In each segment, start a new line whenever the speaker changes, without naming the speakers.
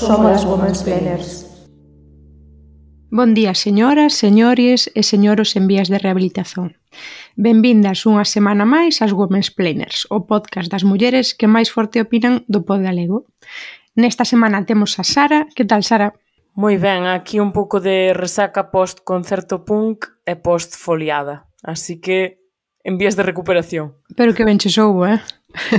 somos as Women's Planners.
Bon día, señoras, señores e señoros en vías de rehabilitación. Benvindas unha semana máis ás Women's Planners, o podcast das mulleres que máis forte opinan do pod galego. Nesta semana temos a Sara. Que tal, Sara?
Moi ben, aquí un pouco de resaca post concerto punk e post foliada. Así que en vías de recuperación.
Pero que ben che soubo, eh?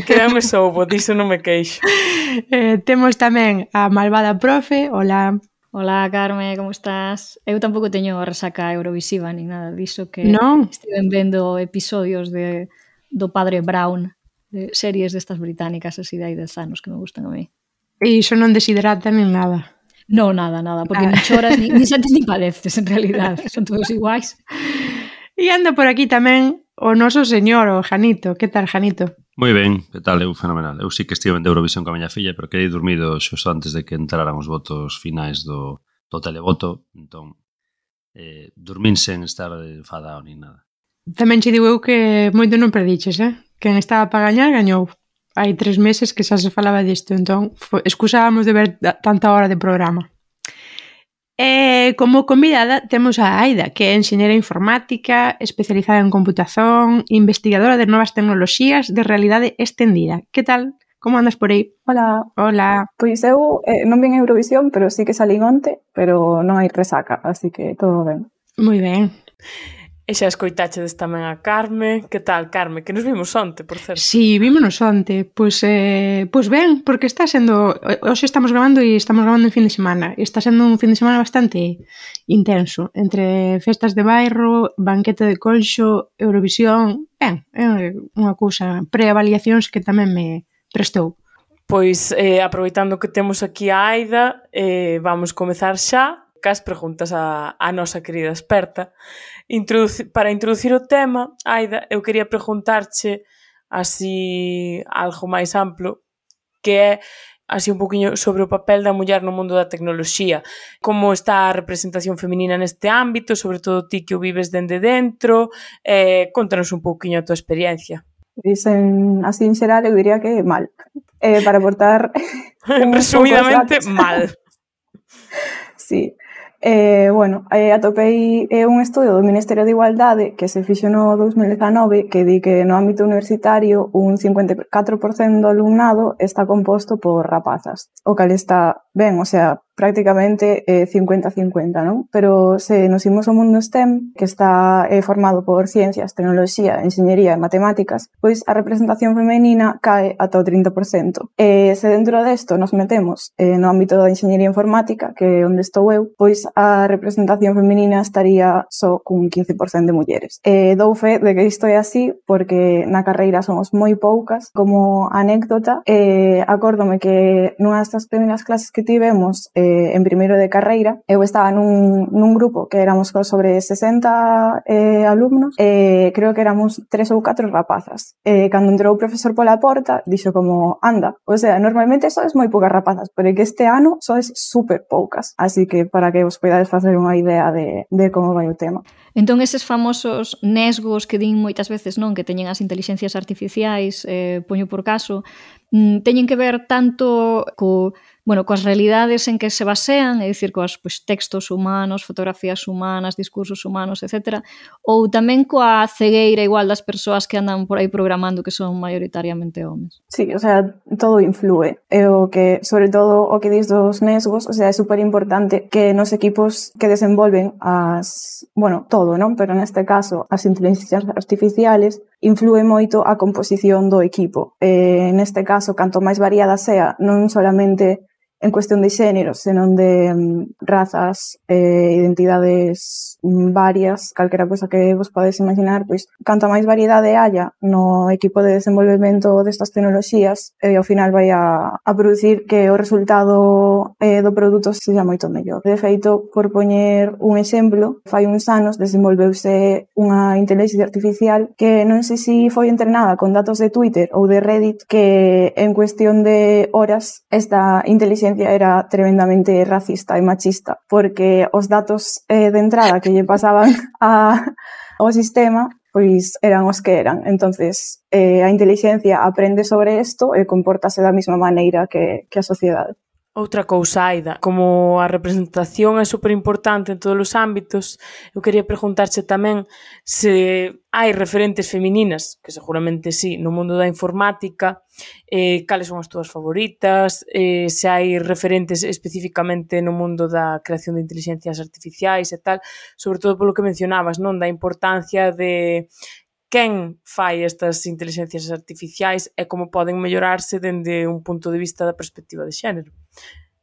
Créame soubo, diso non me queixo.
Eh, temos tamén a malvada profe, hola.
Hola, Carme, como estás? Eu tampouco teño resaca eurovisiva nin nada diso que
non.
estiven vendo episodios de do padre Brown, de series destas británicas así de hai 10 anos que me gustan a mí.
E iso non desidrata nin nada.
No, nada, nada, porque
ah.
ni choras, nin, ni sentes, ni padeces, en realidad. Son todos iguais.
E anda por aquí tamén o noso señor, o Janito. Que tal, Janito?
Moi ben, que tal, eu fenomenal. Eu sí que estive en Eurovisión con a miña filla, pero quedei dormido xusto antes de que entraran os votos finais do, do televoto, entón eh, dormín sen estar enfadado ni nada.
Tamén che digo eu que moito non prediches, eh? Quen estaba para gañar, gañou. Hai tres meses que xa se falaba disto, entón excusábamos de ver tanta hora de programa. E como convidada temos a Aida, que é enxeñera informática, especializada en computación, investigadora de novas tecnoloxías de realidade extendida. Que tal? Como andas por aí?
Hola.
Hola.
Pois eu eh, non vin Eurovisión, pero sí que salín onte, pero non hai resaca, así que todo ben.
Moi ben.
E xa escoitachedes tamén a Carme. Que tal, Carme? Que nos vimos onte, por certo.
Sí, vimos onte. Pois, eh, pois ben, porque está sendo... Eh, hoxe estamos grabando e estamos grabando en fin de semana. E está sendo un fin de semana bastante intenso. Entre festas de bairro, banquete de colxo, Eurovisión... Ben, é unha cousa. Preavaliacións que tamén me prestou.
Pois, eh, aproveitando que temos aquí a Aida, eh, vamos comezar xa cas preguntas a, a nosa querida experta. Introduci, para introducir o tema, Aida, eu quería preguntarche así algo máis amplo, que é así un poquinho sobre o papel da muller no mundo da tecnoloxía, como está a representación feminina neste ámbito, sobre todo ti que o vives dende dentro, eh, contanos un poquinho a tua experiencia.
Dicen así en xeral, eu diría que mal. Eh, para aportar...
Resumidamente, mal.
sí. Eh, bueno, eh, atopei eh, un estudio do Ministerio de Igualdade que se fixo no 2019 que di que no ámbito universitario un 54% do alumnado está composto por rapazas, o cal está ben, o sea, prácticamente eh, 50-50, non? Pero se nos imos ao mundo STEM, que está eh, formado por ciencias, tecnoloxía, enxeñería e matemáticas, pois a representación femenina cae ata o 30%. E se dentro desto nos metemos eh, no ámbito da enxeñería informática, que é onde estou eu, pois a representación femenina estaría só cun 15% de mulleres. E dou fe de que isto é así porque na carreira somos moi poucas. Como anécdota, eh, acórdome que nunha das primeiras clases que tivemos eh, eh, en primeiro de carreira, eu estaba nun, nun grupo que éramos sobre 60 eh, alumnos, eh, creo que éramos tres ou catro rapazas. Eh, cando entrou o profesor pola porta, dixo como, anda, o sea, normalmente sois moi poucas rapazas, pero é que este ano sois super poucas, así que para que vos podades facer unha idea de, de como vai o tema.
Entón, eses famosos nesgos que din moitas veces, non, que teñen as inteligencias artificiais, eh, poño por caso, mm, teñen que ver tanto co bueno, coas realidades en que se basean, é dicir, coas pois, textos humanos, fotografías humanas, discursos humanos, etc. Ou tamén coa cegueira igual das persoas que andan por aí programando que son maioritariamente homes.
Sí, o sea, todo influe. E o que, sobre todo, o que dis dos nesgos, o sea, é super importante que nos equipos que desenvolven as, bueno, todo, non? Pero neste caso, as inteligencias artificiales influe moito a composición do equipo. Eh, neste caso, canto máis variada sea, non solamente en cuestión de xénero, senón de um, razas, eh, identidades mm, varias, calquera cosa que vos podes imaginar, pois canta máis variedade haya no equipo de desenvolvemento destas tecnoloxías, eh, ao final vai a, a producir que o resultado eh, do produto seja moito mellor. De feito, por poñer un exemplo, fai uns anos desenvolveuse unha inteligencia artificial que non sei se si foi entrenada con datos de Twitter ou de Reddit que en cuestión de horas esta inteligencia ciencia era tremendamente racista e machista, porque os datos eh, de entrada que lle pasaban a, ao sistema pois eran os que eran. Entonces, eh, a inteligencia aprende sobre isto e comportase da mesma maneira que, que a sociedade.
Outra cousa, Aida, como a representación é super importante en todos os ámbitos, eu quería preguntarche tamén se hai referentes femininas, que seguramente sí, no mundo da informática, eh, cales son as túas favoritas, eh, se hai referentes especificamente no mundo da creación de inteligencias artificiais e tal, sobre todo polo que mencionabas, non da importancia de quen fai estas inteligencias artificiais e como poden mellorarse dende un punto de vista da perspectiva de xénero.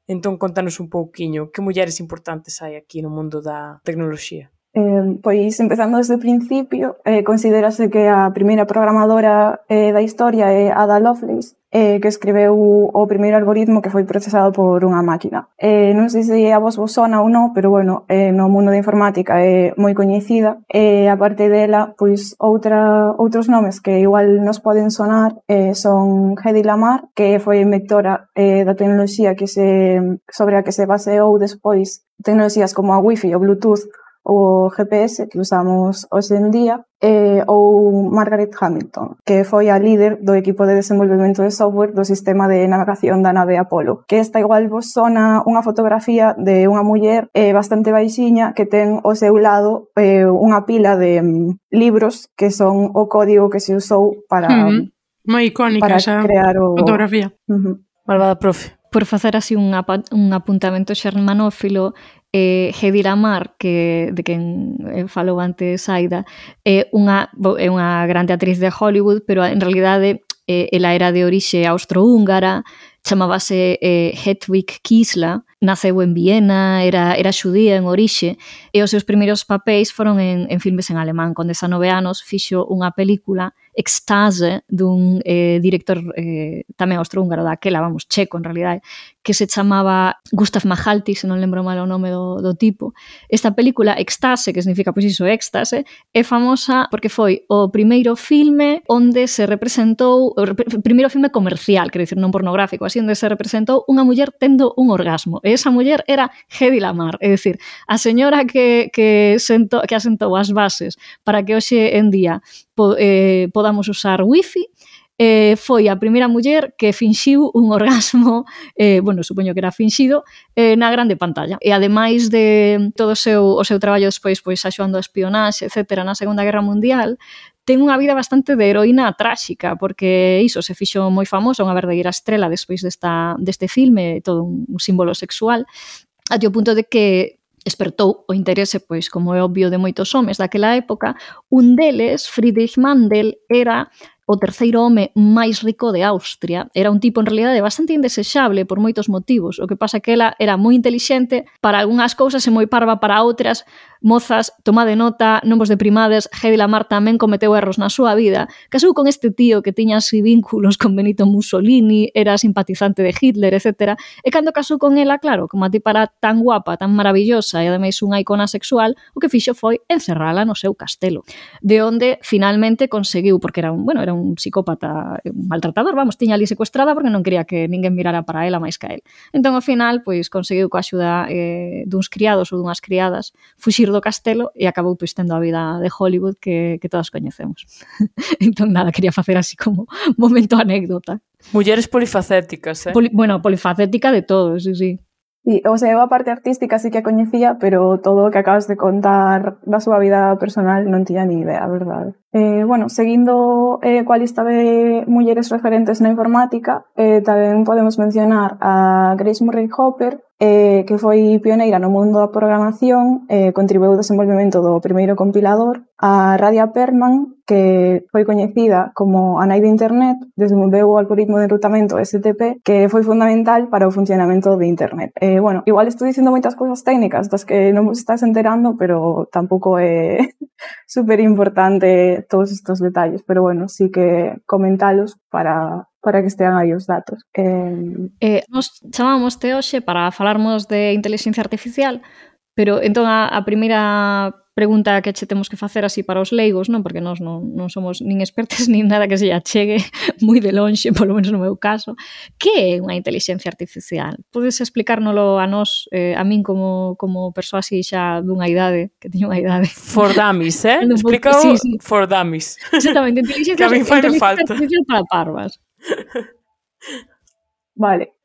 Entón, contanos un pouquiño que mulleres importantes hai aquí no mundo da tecnoloxía.
Eh, pois empezando desde o principio, eh, considerase que a primeira programadora eh, da historia é Ada Lovelace, eh, que escribeu o primeiro algoritmo que foi procesado por unha máquina. Eh, non sei se a vos vos sona ou non, pero bueno, eh, no mundo da informática é moi coñecida. E eh, aparte dela, pois outra, outros nomes que igual nos poden sonar eh, son Hedy Lamarr, que foi inventora eh, da tecnoloxía que se, sobre a que se baseou despois tecnoloxías como a Wi-Fi ou Bluetooth o GPS que usamos hoxe en día, eh, ou Margaret Hamilton, que foi a líder do equipo de desenvolvemento de software do sistema de navegación da nave Apollo, que esta igual vos sona unha fotografía de unha muller eh, bastante baixiña que ten ao seu lado eh, unha pila de mm, libros que son o código que se usou para...
Mm, moi icónica
para
esa
crear o...
fotografía.
Uh -huh.
Malvada profe
por facer así un, un apuntamento xermanófilo eh, Hedy Lamar, que, de quen eh, falou antes Aida, é unha, é unha grande actriz de Hollywood, pero en realidade eh, ela era de orixe austrohúngara, chamábase eh, Hedwig Kisla, naceu en Viena, era, era xudía en orixe, e os seus primeiros papéis foron en, en filmes en alemán. Con 19 anos fixo unha película extase dun eh, director eh, tamén austro-húngaro daquela, vamos, checo en realidade, que se chamaba Gustav Mahalti, se non lembro mal o nome do, do tipo. Esta película, Extase, que significa pois iso, éxtase, é famosa porque foi o primeiro filme onde se representou, o rep primeiro filme comercial, quero dicir, non pornográfico, así onde se representou unha muller tendo un orgasmo. E esa muller era Hedy Lamar, é dicir, a señora que, que, sento, que asentou as bases para que hoxe en día po, eh, podamos usar wifi, eh, foi a primeira muller que finxiu un orgasmo, eh, bueno, supoño que era finxido, eh, na grande pantalla. E ademais de todo o seu, o seu traballo despois, pois, axuando a espionaxe, etc., na Segunda Guerra Mundial, ten unha vida bastante de heroína tráxica, porque iso se fixo moi famosa, unha verdadeira estrela despois desta, deste filme, todo un símbolo sexual, até o punto de que despertou o interese, pois, como é obvio de moitos homes daquela época, un deles, Friedrich Mandel, era o terceiro home máis rico de Austria. Era un tipo, en realidade, bastante indesexable por moitos motivos. O que pasa que ela era moi intelixente para algunhas cousas e moi parva para outras. Mozas, tomade nota, non vos deprimades, Hedy Lamar tamén cometeu erros na súa vida. Casou con este tío que tiña así vínculos con Benito Mussolini, era simpatizante de Hitler, etc. E cando casou con ela, claro, como a tipa era tan guapa, tan maravillosa e ademais unha icona sexual, o que fixo foi encerrala no seu castelo. De onde finalmente conseguiu, porque era un, bueno, era un un psicópata, un maltratador, vamos, tiña ali secuestrada porque non quería que ninguén mirara para ela máis que a él. Entón, ao final, pois, conseguiu coa axuda eh, duns criados ou dunhas criadas fuxir do castelo e acabou pois tendo a vida de Hollywood que, que todas coñecemos. entón, nada, quería facer así como momento anécdota.
Mulleres polifacéticas, eh?
Poli, bueno, polifacética de todo, sí, sí.
Sí, o sea, eu a parte artística sí que a coñecía, pero todo o que acabas de contar da súa vida personal non tiña ni idea, verdade. Eh, bueno, seguindo eh, coa lista de mulleres referentes na informática, eh, tamén podemos mencionar a Grace Murray Hopper, eh, que foi pioneira no mundo da programación, eh, contribuiu ao desenvolvemento do primeiro compilador, a Radia Perman, que foi coñecida como a nai de Internet, desenvolveu o algoritmo de enrutamento STP, que foi fundamental para o funcionamento de Internet. Eh, bueno, igual estou dicindo moitas cousas técnicas das que non vos estás enterando, pero tampouco é super importante todos estos detalles, pero bueno, sí que comentalos para para que estean aí os datos.
Eh... Eh, nos chamamos te hoxe para falarmos de inteligencia artificial, pero entón a, a primeira pregunta que che temos que facer así para os leigos, non porque nós non, non somos nin expertos nin nada que se chegue moi de lonxe, polo menos no meu caso. Que é unha inteligencia artificial? Podes explicárnolo a nós, eh, a min como, como persoa así xa dunha idade, que teño unha idade.
For dummies, eh? Explica sí, sí. for dummies.
Exactamente, inteligencia,
que a mí fai
inteligencia
falta.
artificial para parvas.
vale.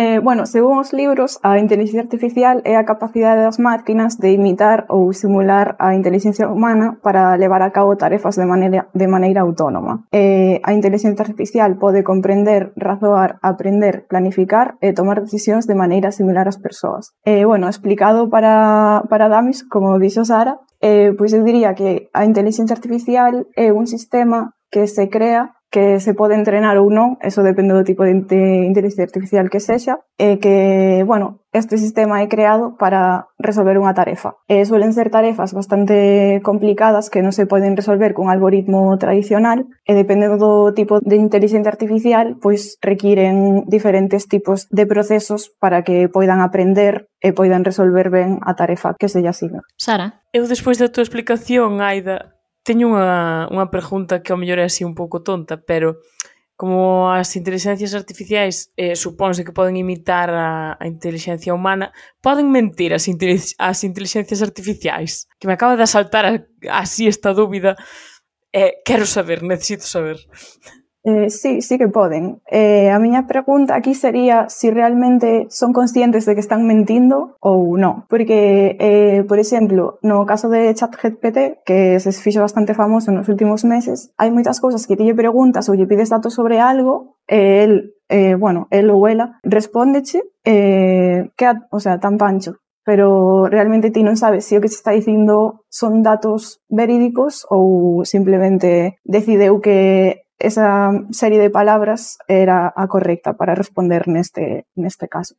Eh, bueno, según os libros, a inteligencia artificial é a capacidade das máquinas de imitar ou simular a inteligencia humana para levar a cabo tarefas de maneira, de maneira autónoma. Eh, a inteligencia artificial pode comprender, razoar, aprender, planificar e tomar decisións de maneira similar ás persoas. Eh, bueno, explicado para, para Damis, como dixo Sara, eh, pois eu diría que a inteligencia artificial é un sistema que se crea que se pode entrenar ou non, eso depende do tipo de inteligencia artificial que sexa, e que, bueno, este sistema é creado para resolver unha tarefa. E suelen ser tarefas bastante complicadas que non se poden resolver cun algoritmo tradicional e dependendo do tipo de inteligencia artificial, pois requiren diferentes tipos de procesos para que poidan aprender e poidan resolver ben a tarefa que se lle asigna.
Sara?
Eu despois da tua explicación, Aida, Teño unha, unha pregunta que ao mellor é así un pouco tonta, pero como as inteligencias artificiais eh, supónse que poden imitar a, a inteligencia humana, poden mentir as, as inteligencias artificiais? Que me acaba de asaltar a, así esta dúbida. Eh, quero saber, necesito saber.
Eh, sí, sí que poden. Eh, a miña pregunta aquí sería se si realmente son conscientes de que están mentindo ou non. Porque, eh, por exemplo, no caso de ChatGPT, que se fixo bastante famoso nos últimos meses, hai moitas cousas que ti lle preguntas ou lle pides datos sobre algo eh, e el, eh, bueno, el ou ela, respóndeche eh, que, o sea, tan pancho pero realmente ti non sabes se si o que se está dicindo son datos verídicos ou simplemente decideu que esa serie de palabras era a correcta para responder neste, neste caso.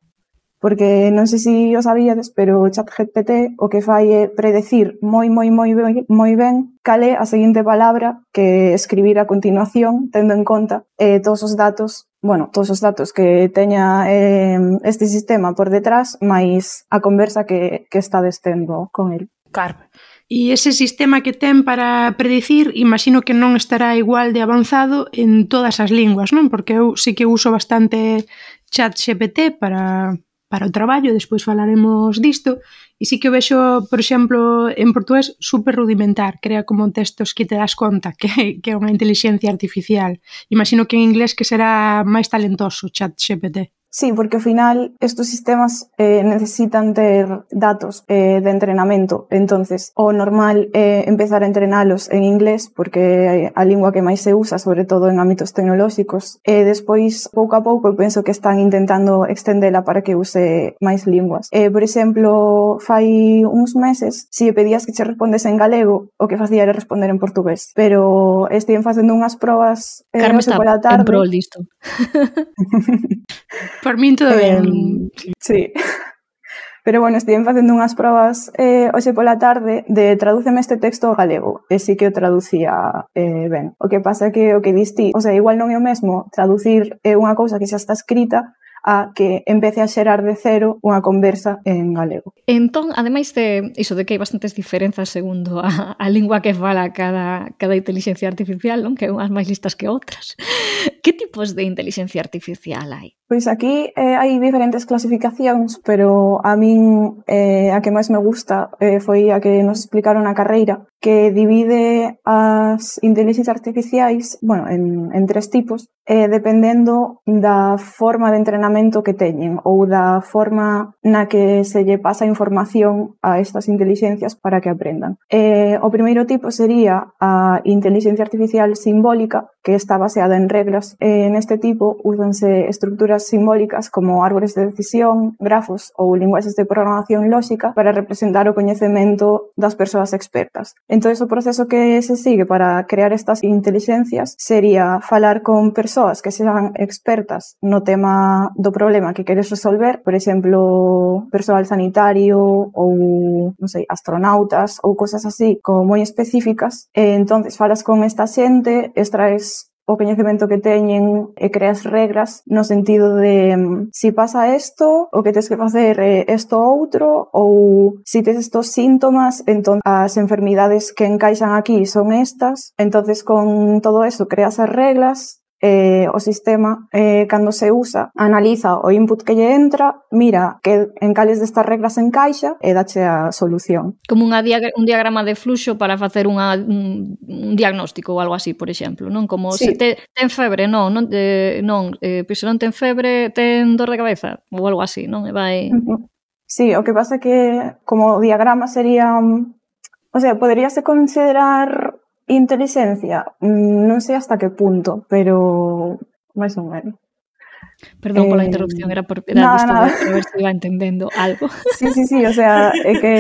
Porque non sei se os sabíades, pero o chat GPT o que fai é predecir moi, moi, moi, moi ben cal é a seguinte palabra que escribir a continuación, tendo en conta eh, todos os datos bueno, todos os datos que teña eh, este sistema por detrás, máis a conversa que, que está destendo con el.
Carmen,
E ese sistema que ten para predicir, imagino que non estará igual de avanzado en todas as linguas, non? Porque eu sí que uso bastante chat GPT para, para o traballo, despois falaremos disto, e sí que o vexo, por exemplo, en portugués, super rudimentar, crea como textos que te das conta que, que é unha inteligencia artificial. Imagino que en inglés que será máis talentoso chat GPT.
Sí, porque ao final estos sistemas eh, necesitan ter datos eh, de entrenamento. entonces o normal é eh, empezar a entrenalos en inglés porque é a lingua que máis se usa, sobre todo en ámbitos tecnolóxicos. E eh, despois, pouco a pouco, eu penso que están intentando extendela para que use máis linguas. Eh, por exemplo, fai uns meses, se si pedías que che respondes en galego, o que facía era responder en portugués. Pero estiven facendo unhas probas
eh, Carmen no sé, está pola tarde. en pro listo.
Por min todo
eh, ben. Sí. Pero bueno, estive facendo unhas probas eh, hoxe pola tarde de tradúceme este texto ao galego. E sí que o traducía eh, ben. O que pasa é que o que diste, o sea, igual non é o mesmo traducir eh, unha cousa que xa está escrita a que empece a xerar de cero unha conversa en galego.
Entón, ademais de iso de que hai bastantes diferenzas segundo a, a lingua que fala cada, cada inteligencia artificial, non? que unhas máis listas que outras, que tipos de inteligencia artificial hai?
Pois aquí eh, hai diferentes clasificacións, pero a min eh, a que máis me gusta eh, foi a que nos explicaron a carreira, que divide as inteligencias artificiais bueno, en, en tres tipos, eh, dependendo da forma de entrenamento funcionamento que teñen ou da forma na que se lle pasa información a estas inteligencias para que aprendan. Eh, o primeiro tipo sería a inteligencia artificial simbólica, que está baseada en reglas. Eh, en este tipo úsanse estructuras simbólicas como árbores de decisión, grafos ou linguaxes de programación lógica para representar o coñecemento das persoas expertas. Entón, o proceso que se sigue para crear estas inteligencias sería falar con persoas que sean expertas no tema do problema que queres resolver, por exemplo, persoal sanitario ou, non sei, astronautas ou cosas así como moi específicas, e entonces falas con esta xente, extraes o coñecemento que teñen e creas regras no sentido de mm, si pasa isto, o que tens que facer é isto outro ou si tens estos síntomas, entón as enfermidades que encaixan aquí son estas. Entonces con todo eso creas as reglas eh, o sistema eh, cando se usa analiza o input que lle entra mira que en cales destas reglas encaixa e dache a solución
como unha diag un diagrama de fluxo para facer unha, un, un diagnóstico ou algo así por exemplo non como sí. se te, ten febre non non eh, non eh, pois non ten febre ten dor de cabeza ou algo así non e vai
uh -huh. Sí, o que pasa que como diagrama sería, mm, o sea, poderíase considerar Inteligencia, mm, non sei hasta que punto, pero máis ou menos.
Perdón eh, pola interrupción, era por era nada, nada. ver se iba entendendo algo.
Sí, sí, sí, o sea, é que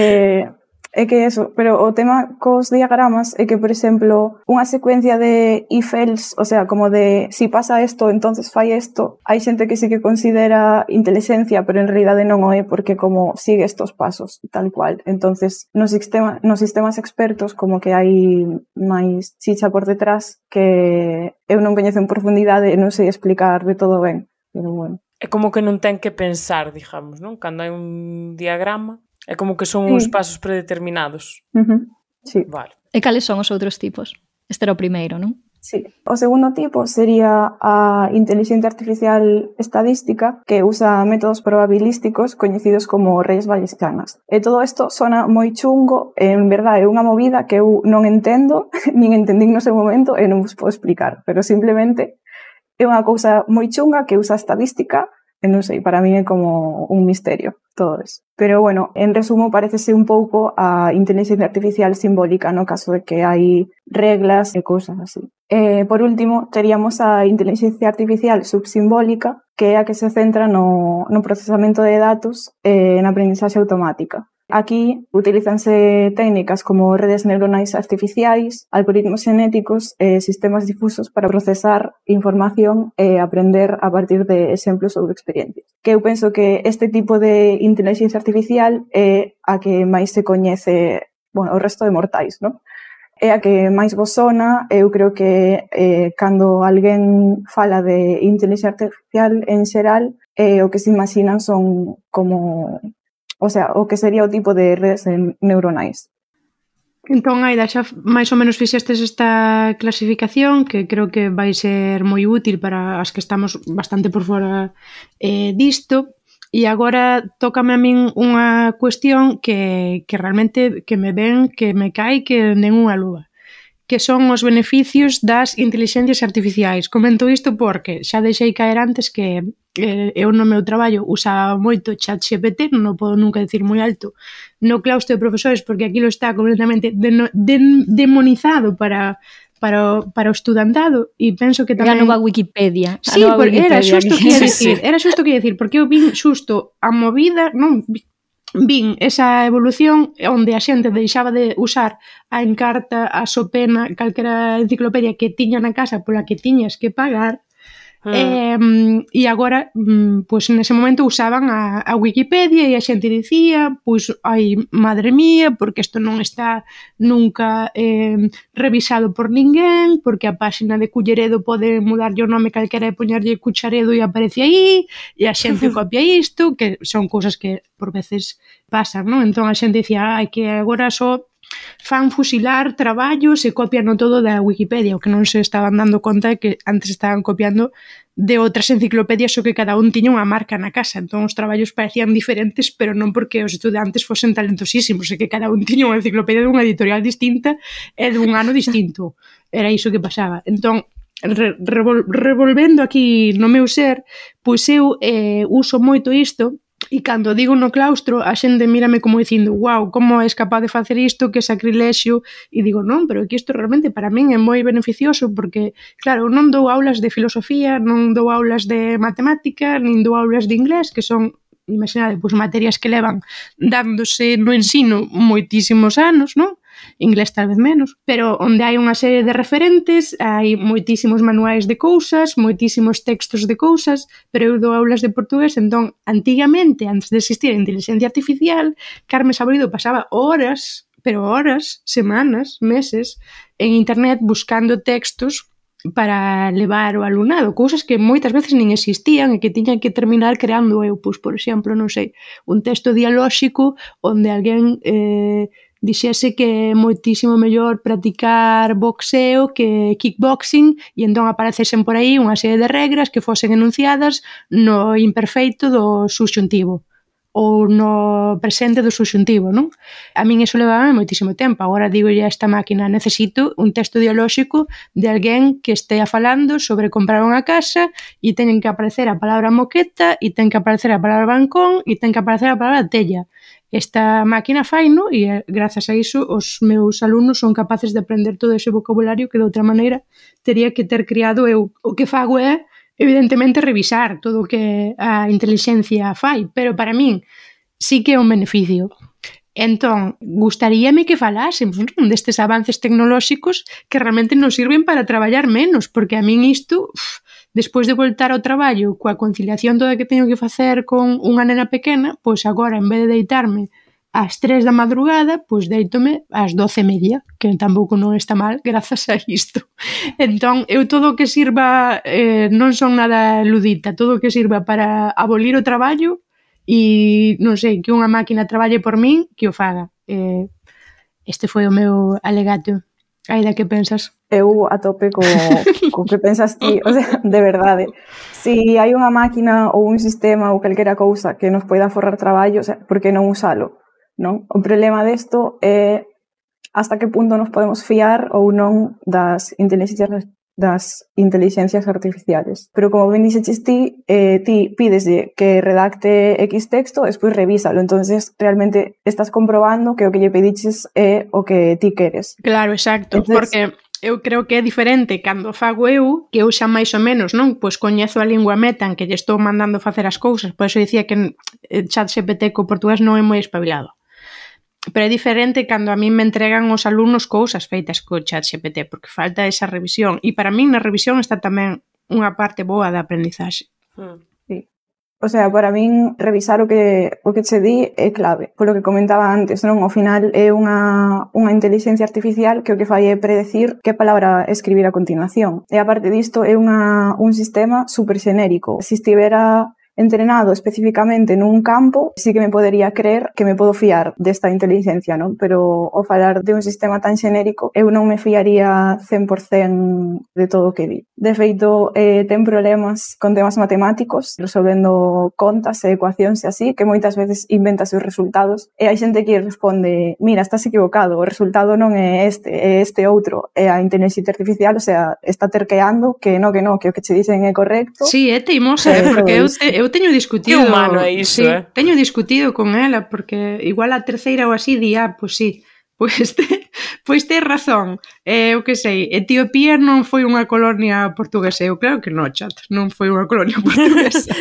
É que eso, pero o tema cos diagramas é que, por exemplo, unha secuencia de if else, o sea, como de si pasa isto, entonces fai isto, hai xente que sí que considera inteligencia, pero en realidade non o é porque como sigue estos pasos, tal cual. Entonces, nos sistema, nos sistemas expertos como que hai máis chicha por detrás que eu non coñezo en profundidade e non sei explicar de todo ben, pero bueno.
É como que non ten que pensar, digamos, non? Cando hai un diagrama, É como que son sí. uns pasos predeterminados.
Uh -huh. Sí.
Vale.
E cales son os outros tipos? Este era o primeiro, non?
Sí. O segundo tipo sería a inteligencia artificial estadística que usa métodos probabilísticos coñecidos como redes bayesianas. E todo isto sona moi chungo, en verdade é unha movida que eu non entendo, nin entendín no seu momento e non vos podo explicar, pero simplemente é unha cousa moi chunga que usa estadística Eh, non sei, para mí é como un misterio todo eso. Pero bueno, en resumo, parecese un pouco a inteligencia artificial simbólica no caso de que hai reglas e cousas así. Eh, por último, teríamos a inteligencia artificial subsimbólica, que é a que se centra no, no procesamento de datos e eh, na aprendizaxe automática. Aquí utilizanse técnicas como redes neuronais artificiais, algoritmos genéticos e sistemas difusos para procesar información e aprender a partir de exemplos ou de experiencias. Que eu penso que este tipo de inteligencia artificial é a que máis se coñece bueno, o resto de mortais, non? É a que máis vos sona, eu creo que eh, cando alguén fala de inteligencia artificial en xeral, eh, o que se imaginan son como o sea, o que sería o tipo de redes neuronais.
Entón, Aida, xa máis ou menos fixestes esta clasificación que creo que vai ser moi útil para as que estamos bastante por fora eh, disto. E agora tócame a min unha cuestión que, que realmente que me ven, que me cae que nen unha lúa que son os beneficios das inteligencias artificiais. Comento isto porque xa deixei caer antes que eh, eu no meu traballo usaba moito chat GPT, non o podo nunca decir moi alto, no claustro de profesores, porque aquilo está completamente de, de, demonizado para para o, para o estudantado e penso que tamén...
Era nova Wikipedia.
Sí,
nova
Wikipedia. era xusto que ia dicir, era xusto que ia dicir, porque eu vin xusto a movida, non, vin esa evolución onde a xente deixaba de usar a Encarta, a Sopena, calquera enciclopedia que tiña na casa pola que tiñas que pagar Mm. Eh, e agora, mm, pois nese momento usaban a, a Wikipedia e a xente dicía, pois, ai, madre mía, porque isto non está nunca eh, revisado por ninguén, porque a páxina de Culleredo pode mudarlle o nome calquera e poñerlle Cucharedo e aparece aí, e a xente copia isto, que son cousas que por veces pasan, non? Entón a xente dicía, ai, que agora só fan fusilar traballos e copian todo da Wikipedia, o que non se estaban dando conta é que antes estaban copiando de outras enciclopedias o que cada un tiña unha marca na casa, entón os traballos parecían diferentes, pero non porque os estudantes fosen talentosísimos, é que cada un tiña unha enciclopedia dunha editorial distinta e dun ano distinto. Era iso que pasaba. Entón, revol, revolvendo aquí no meu ser, pois eu eh, uso moito isto E cando digo no claustro, a xente mírame como dicindo, wow, como és capaz de facer isto, que sacrilexio, e digo, non, pero que isto realmente para min é moi beneficioso, porque, claro, non dou aulas de filosofía, non dou aulas de matemática, nin dou aulas de inglés, que son imaginade, pois materias que levan dándose no ensino moitísimos anos, non? inglés tal vez menos, pero onde hai unha serie de referentes, hai moitísimos manuais de cousas, moitísimos textos de cousas, pero eu dou aulas de portugués, entón, antigamente, antes de existir a inteligencia artificial, Carmen Sabrido pasaba horas pero horas, semanas, meses, en internet buscando textos para levar o alumnado, cousas que moitas veces nin existían e que tiña que terminar creando eu, pois, por exemplo, non sei, un texto dialóxico onde alguén eh, dixese que é moitísimo mellor practicar boxeo que kickboxing e entón aparecesen por aí unha serie de regras que fosen enunciadas no imperfeito do subxuntivo ou no presente do subxuntivo, non? A min iso levaba moitísimo tempo. Agora digo a esta máquina, necesito un texto dialóxico de alguén que estea falando sobre comprar unha casa e teñen que aparecer a palabra moqueta e ten que aparecer a palabra bancón e ten que aparecer a palabra tella. Esta máquina faino e eh, grazas a iso os meus alumnos son capaces de aprender todo ese vocabulario que de outra maneira teria que ter criado eu. O que fago é evidentemente revisar todo o que a inteligencia fai, pero para min sí que é un beneficio. Entón, gustaríame que falásemos non? destes avances tecnolóxicos que realmente nos sirven para traballar menos, porque a min isto uf, despois de voltar ao traballo coa conciliación toda que teño que facer con unha nena pequena, pois agora en vez de deitarme ás 3 da madrugada, pois deitome ás 12 e media, que tampouco non está mal grazas a isto. Entón, eu todo o que sirva, eh, non son nada ludita, todo o que sirva para abolir o traballo e, non sei, que unha máquina traballe por min, que o faga. Eh, este foi o meu alegato. Aida, que pensas?
eu a tope co, co que pensas ti, o sea, de verdade. Si hai unha máquina ou un sistema ou calquera cousa que nos poida forrar traballo, o sea, por que non usalo? Non? O problema desto é hasta que punto nos podemos fiar ou non das inteligencias das inteligencias artificiales. Pero como ben dixeches ti, eh, ti pides que redacte X texto, despois revísalo. entonces realmente estás comprobando que o que lle pediches é o que ti queres.
Claro, exacto, entonces, porque eu creo que é diferente cando fago eu, que eu xa máis ou menos, non? Pois coñezo a lingua meta en que lle estou mandando facer as cousas, por iso dicía que eh, chat GPT co portugués non é moi espabilado. Pero é diferente cando a mí me entregan os alumnos cousas feitas co chat GPT, porque falta esa revisión. E para mí na revisión está tamén unha parte boa da aprendizaxe.
Hmm. O sea, para min revisar o que, o que che di é clave. Polo que comentaba antes, non? Ao final é unha, unha inteligencia artificial que o que fai é predecir que palabra escribir a continuación. E aparte disto é unha, un sistema super xenérico. Se estivera entrenado especificamente nun campo, sí que me podería creer que me podo fiar desta inteligencia, non? Pero ao falar de un sistema tan xenérico, eu non me fiaría 100% de todo o que di. De feito, eh, ten problemas con temas matemáticos, resolvendo contas e ecuacións e así, que moitas veces inventa seus resultados e hai xente que responde, mira, estás equivocado, o resultado non é este, é este outro, é a inteligencia artificial, o sea, está terqueando que no, que no, que o que che dicen é correcto.
Sí, é teimosa, eh, porque eu, pois, te, eu Eu teño discutido...
Que humano é iso,
sí,
eh?
Teño discutido con ela, porque igual a terceira ou así di, ah, pois pues sí, Pois, te, pois te razón. Eh, o que sei, Etiopía non foi unha colonia portuguesa. Eu claro que non, chat, non foi unha colonia portuguesa.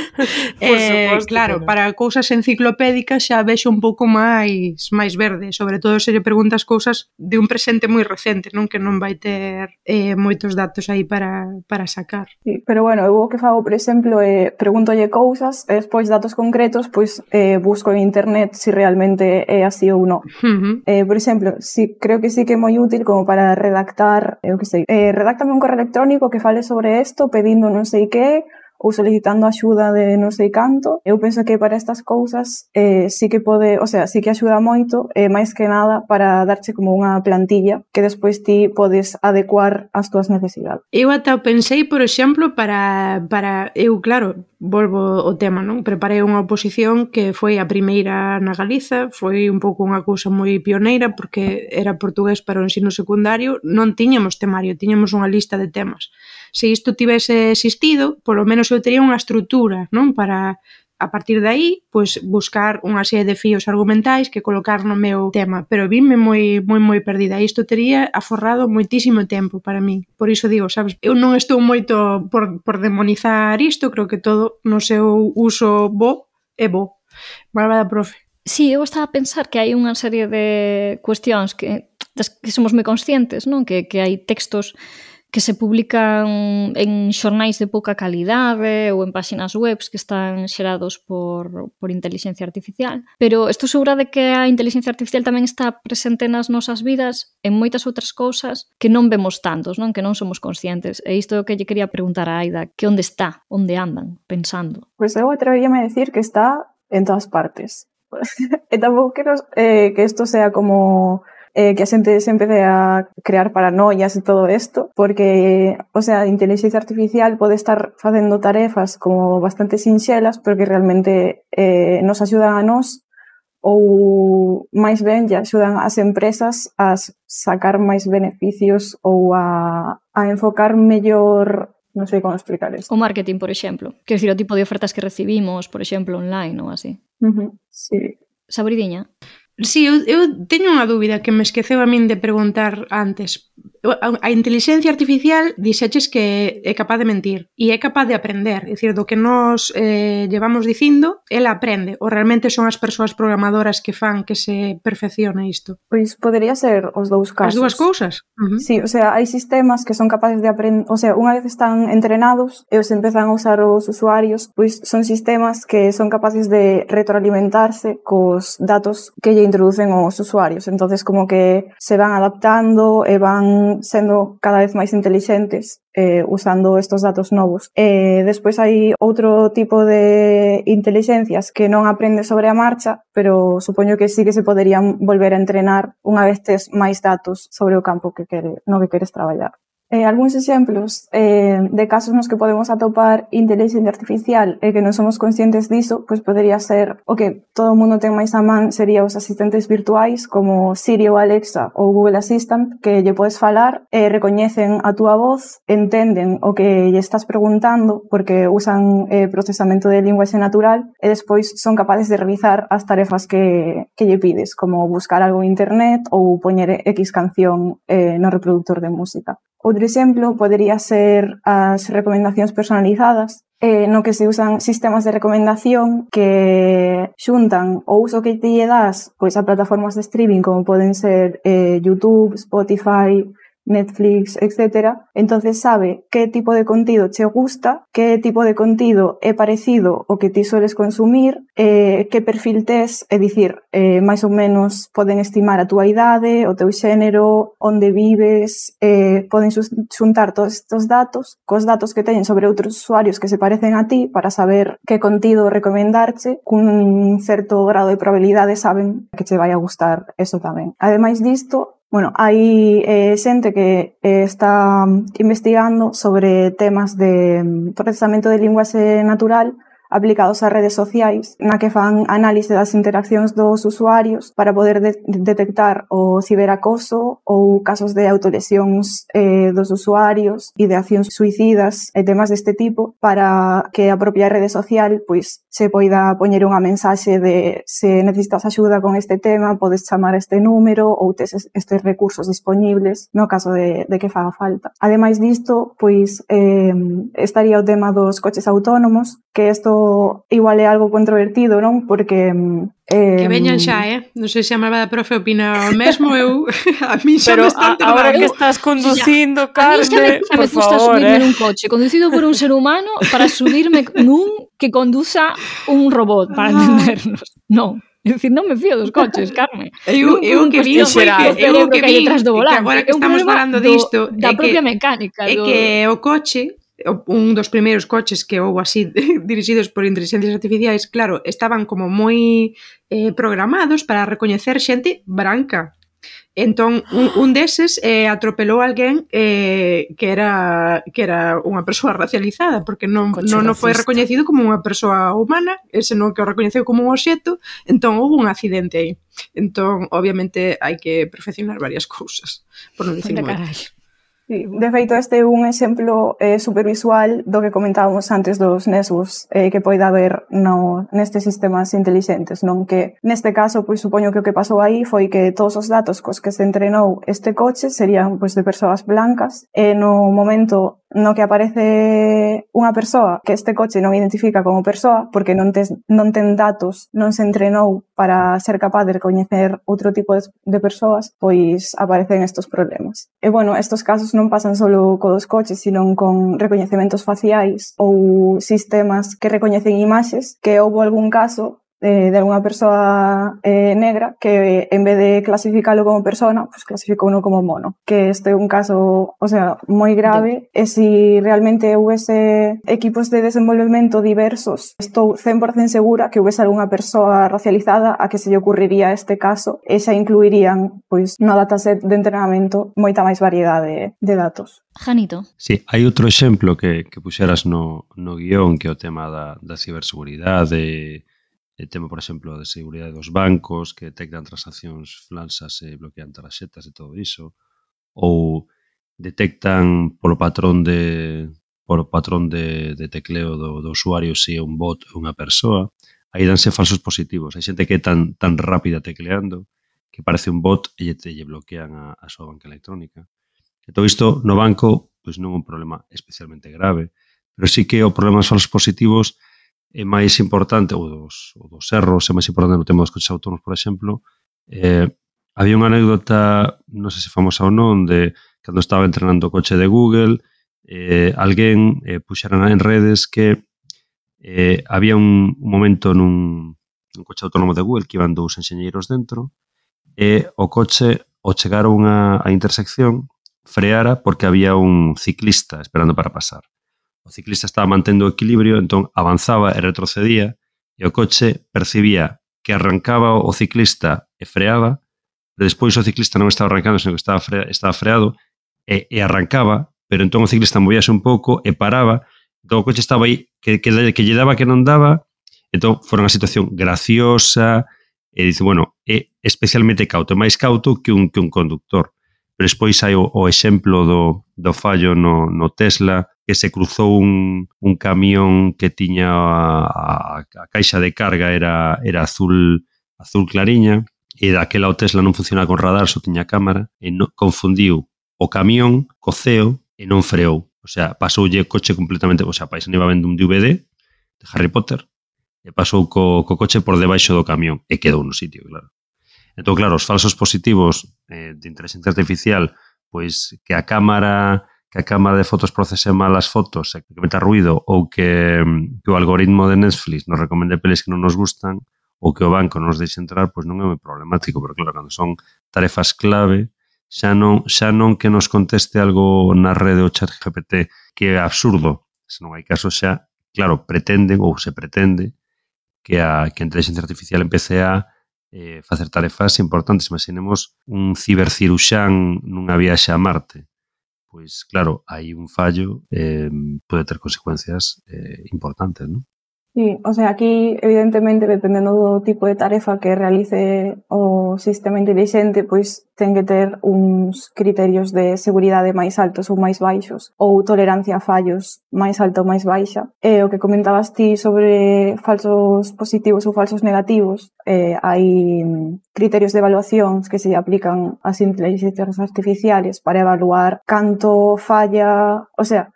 eh, Por supuesto, claro, para cousas enciclopédicas xa vexo un pouco máis máis verde, sobre todo se lle preguntas cousas de un presente moi recente, non que non vai ter eh, moitos datos aí para, para sacar.
Sí, pero bueno, eu o que fago, por exemplo, é eh, pregúntolle cousas, e despois datos concretos, pois eh, busco en internet se si realmente é así ou non. Uh -huh. eh, por exemplo, sí, creo que sí que é moi útil como para redactar, eu que sei, eh, un correo electrónico que fale sobre isto pedindo non sei que, ou solicitando axuda de non sei canto. Eu penso que para estas cousas eh, sí que pode, o sea, sí que axuda moito, eh, máis que nada para darche como unha plantilla que despois ti podes adecuar ás túas necesidades.
Eu ata pensei, por exemplo, para, para eu, claro, volvo o tema, non? Preparei unha oposición que foi a primeira na Galiza, foi un pouco unha cousa moi pioneira porque era portugués para o ensino secundario, non tiñamos temario, tiñamos unha lista de temas se isto tivese existido, polo menos eu tería unha estrutura, non? Para a partir de aí, pois buscar unha serie de fíos argumentais que colocar no meu tema, pero vime moi moi moi perdida. Isto tería aforrado moitísimo tempo para min. Por iso digo, sabes, eu non estou moito por, por demonizar isto, creo que todo no seu uso bo é bo. Malvada profe.
Sí, eu estaba a pensar que hai unha serie de cuestións que das que somos moi conscientes, non? Que, que hai textos que se publican en xornais de pouca calidade ou en páxinas webs que están xerados por, por inteligencia artificial. Pero estou segura de que a inteligencia artificial tamén está presente nas nosas vidas en moitas outras cousas que non vemos tantos, non que non somos conscientes. E isto é o que lle quería preguntar a Aida, que onde está, onde andan, pensando?
Pois pues eu atreveríame a decir que está en todas partes. e tampouco quero eh, que isto sea como eh, que a xente se empece a crear paranoias e todo isto, porque, o sea, a inteligencia artificial pode estar facendo tarefas como bastante sinxelas, pero que realmente eh, nos axudan a nós ou máis ben lle axudan as empresas a sacar máis beneficios ou a, a enfocar mellor non sei como explicar isto.
O marketing, por exemplo. Quer dizer, o tipo de ofertas que recibimos, por exemplo, online ou así.
Uh -huh. Sí.
Saboridiña,
Sí, eu, eu teño unha dúbida que me esqueceu a min de preguntar antes, a inteligencia artificial dixeches que é capaz de mentir e é capaz de aprender, é dicir, do que nós eh, llevamos dicindo, ela aprende ou realmente son as persoas programadoras que fan que se perfeccione isto
Pois podería ser os dous casos
As dúas cousas?
Uh -huh. Sí, o sea, hai sistemas que son capaces de aprender, o sea, unha vez están entrenados e os empezan a usar os usuarios pois son sistemas que son capaces de retroalimentarse cos datos que lle introducen os usuarios entonces como que se van adaptando e van sendo cada vez máis intelixentes eh, usando estos datos novos. Eh, despois hai outro tipo de inteligencias que non aprende sobre a marcha, pero supoño que sí que se poderían volver a entrenar unha vez tes máis datos sobre o campo que quere, no que queres traballar eh, algúns exemplos eh, de casos nos que podemos atopar inteligencia artificial e eh, que non somos conscientes diso, pois podería ser o que todo o mundo ten máis a man sería os asistentes virtuais como Siri ou Alexa ou Google Assistant que lle podes falar e eh, recoñecen a túa voz, entenden o que lle estás preguntando porque usan eh, procesamento de linguaxe natural e despois son capaces de realizar as tarefas que, que lle pides como buscar algo en internet ou poñer X canción eh, no reproductor de música. Outro exemplo podería ser as recomendacións personalizadas, eh, no que se usan sistemas de recomendación que xuntan o uso que te lle das pois, a plataformas de streaming como poden ser eh, YouTube, Spotify, Netflix, etcétera, entonces sabe qué tipo de contido che gusta, qué tipo de contido é parecido ao que ti soles consumir, eh, que perfil tes, é dicir, eh, máis ou menos poden estimar a túa idade, o teu xénero, onde vives, eh, poden xuntar todos estes datos cos datos que teñen sobre outros usuarios que se parecen a ti para saber que contido recomendarche, cun certo grado de probabilidade saben que che vai a gustar eso tamén. Ademais disto, Bueno, hai eh, xente que eh, está investigando sobre temas de mm, procesamento de linguaxe natural aplicados a redes sociais na que fan análise das interaccións dos usuarios para poder de detectar o ciberacoso ou casos de autolesións eh, dos usuarios, ideacións suicidas e temas deste tipo para que a propia rede social pois se poida poñer unha mensaxe de se necesitas axuda con este tema, podes chamar este número ou tes estes recursos disponibles no caso de, de que faga falta. Ademais disto, pois eh, estaría o tema dos coches autónomos que isto igual é algo controvertido, non? Porque
eh, que veñan xa, eh? Non sei se a malvada profe opina o mesmo, eu a mí xa
Pero
me están
a, agora que estás conducindo, Carme,
a mí xa me, xa me
gusta favor,
subirme
eh?
nun coche conducido por un ser humano para subirme nun que conduza un robot, para entendernos. Non. É dicir, non me fío dos coches, Carme.
Eu, eu que vi, eu que vi, que agora que estamos falando disto,
da propia mecánica.
É que o coche un dos primeiros coches que houve así dirixidos por inteligencias artificiais, claro, estaban como moi eh, programados para recoñecer xente branca. Entón, un, un deses eh, atropelou alguén eh, que era que era unha persoa racializada, porque non,
Coche
non, non foi recoñecido como unha persoa humana, senón que o recoñeceu como un obxeto, entón houve un accidente aí. Entón, obviamente, hai que perfeccionar varias cousas, por non dicir
moi.
Sí, de feito, este é un exemplo eh, supervisual do que comentábamos antes dos nesgos eh, que poida haber no, nestes sistemas intelixentes, non que neste caso, pois supoño que o que pasou aí foi que todos os datos cos que se entrenou este coche serían pois de persoas blancas e no momento no que aparece unha persoa que este coche non identifica como persoa porque non, tes, non ten datos, non se entrenou para ser capaz de recoñecer outro tipo de persoas, pois aparecen estos problemas. E bueno, estos casos non pasan solo codos coches, sino con recoñecementos faciais ou sistemas que recoñecen imaxes, que houve algún caso eh, de algunha persoa eh, negra que en vez de clasificarlo como persona, pues clasificou uno como mono. Que este é un caso, o sea, moi grave sí. e eh, si realmente houvese equipos de desenvolvemento diversos, estou 100% segura que houvese algunha persoa racializada a que se lle ocurriría este caso e xa incluirían pois pues, no dataset de entrenamento moita máis variedade de datos.
Janito.
Sí, hai outro exemplo que, que puxeras no, no guión que é o tema da, da ciberseguridade E tema, por exemplo, de seguridade dos bancos que detectan transaccións falsas e bloquean tarxetas e todo iso. Ou detectan polo patrón de polo patrón de, de tecleo do, do usuario se é un bot ou unha persoa. Aí danse falsos positivos. Hai xente que é tan, tan rápida tecleando que parece un bot e lle, lle bloquean a, a súa banca electrónica. E todo isto no banco pois non é un problema especialmente grave, pero sí que o problema dos falsos positivos é máis importante, ou dos, ou dos erros é máis importante no tema dos coches autónomos, por exemplo, eh, había unha anécdota, non sei se famosa ou non, de cando estaba entrenando o coche de Google, eh, alguén eh, puxeran en redes que eh, había un, un momento nun, nun coche autónomo de Google que iban dous enxeñeiros dentro e o coche, ao chegar a, unha, a intersección, freara porque había un ciclista esperando para pasar. O ciclista estaba mantendo o equilibrio, entón avanzaba e retrocedía, e o coche percibía que arrancaba o ciclista e freaba, pero despois o ciclista non estaba arrancando, senón que estaba, fre estaba freado, e, e arrancaba, pero entón o ciclista movíase un pouco e paraba, entón o coche estaba aí, que, que, que lle daba que non daba, entón foi unha situación graciosa, e dice, bueno, é especialmente cauto, máis cauto que un, que un conductor pero despois hai o, o exemplo do, do fallo no, no Tesla que se cruzou un, un camión que tiña a, a, a caixa de carga era, era azul azul clariña e daquela o Tesla non funcionaba con radar, só tiña cámara e no, confundiu o camión co ceo e non freou. O sea, pasoulle o coche completamente, o sea, paisano iba vendo un DVD de Harry Potter e pasou co, co coche por debaixo do camión e quedou no sitio, claro. Entón, claro, os falsos positivos eh, de inteligencia artificial, pois que a cámara que a cámara de fotos procese mal as fotos e que meta ruido ou que, mm, que o algoritmo de Netflix nos recomende pelis que non nos gustan ou que o banco nos deixe entrar, pois non é moi problemático, pero claro, cando son tarefas clave, xa non, xa non que nos conteste algo na rede o chat GPT que é absurdo, se non hai caso xa, claro, pretenden ou se pretende que a, que a inteligencia artificial empece a eh, facer tarefas importantes. Imaginemos un ciberciruxán nunha viaxe a Marte. Pois, claro, hai un fallo eh, pode ter consecuencias eh, importantes, non?
Sí, o sea, aquí evidentemente dependendo do tipo de tarefa que realice o sistema inteligente, pois ten que ter uns criterios de seguridade máis altos ou máis baixos, ou tolerancia a fallos máis alta ou máis baixa. E o que comentabas ti sobre falsos positivos ou falsos negativos, eh, hai criterios de evaluación que se aplican ás inteligencias artificiales para evaluar canto falla, o sea,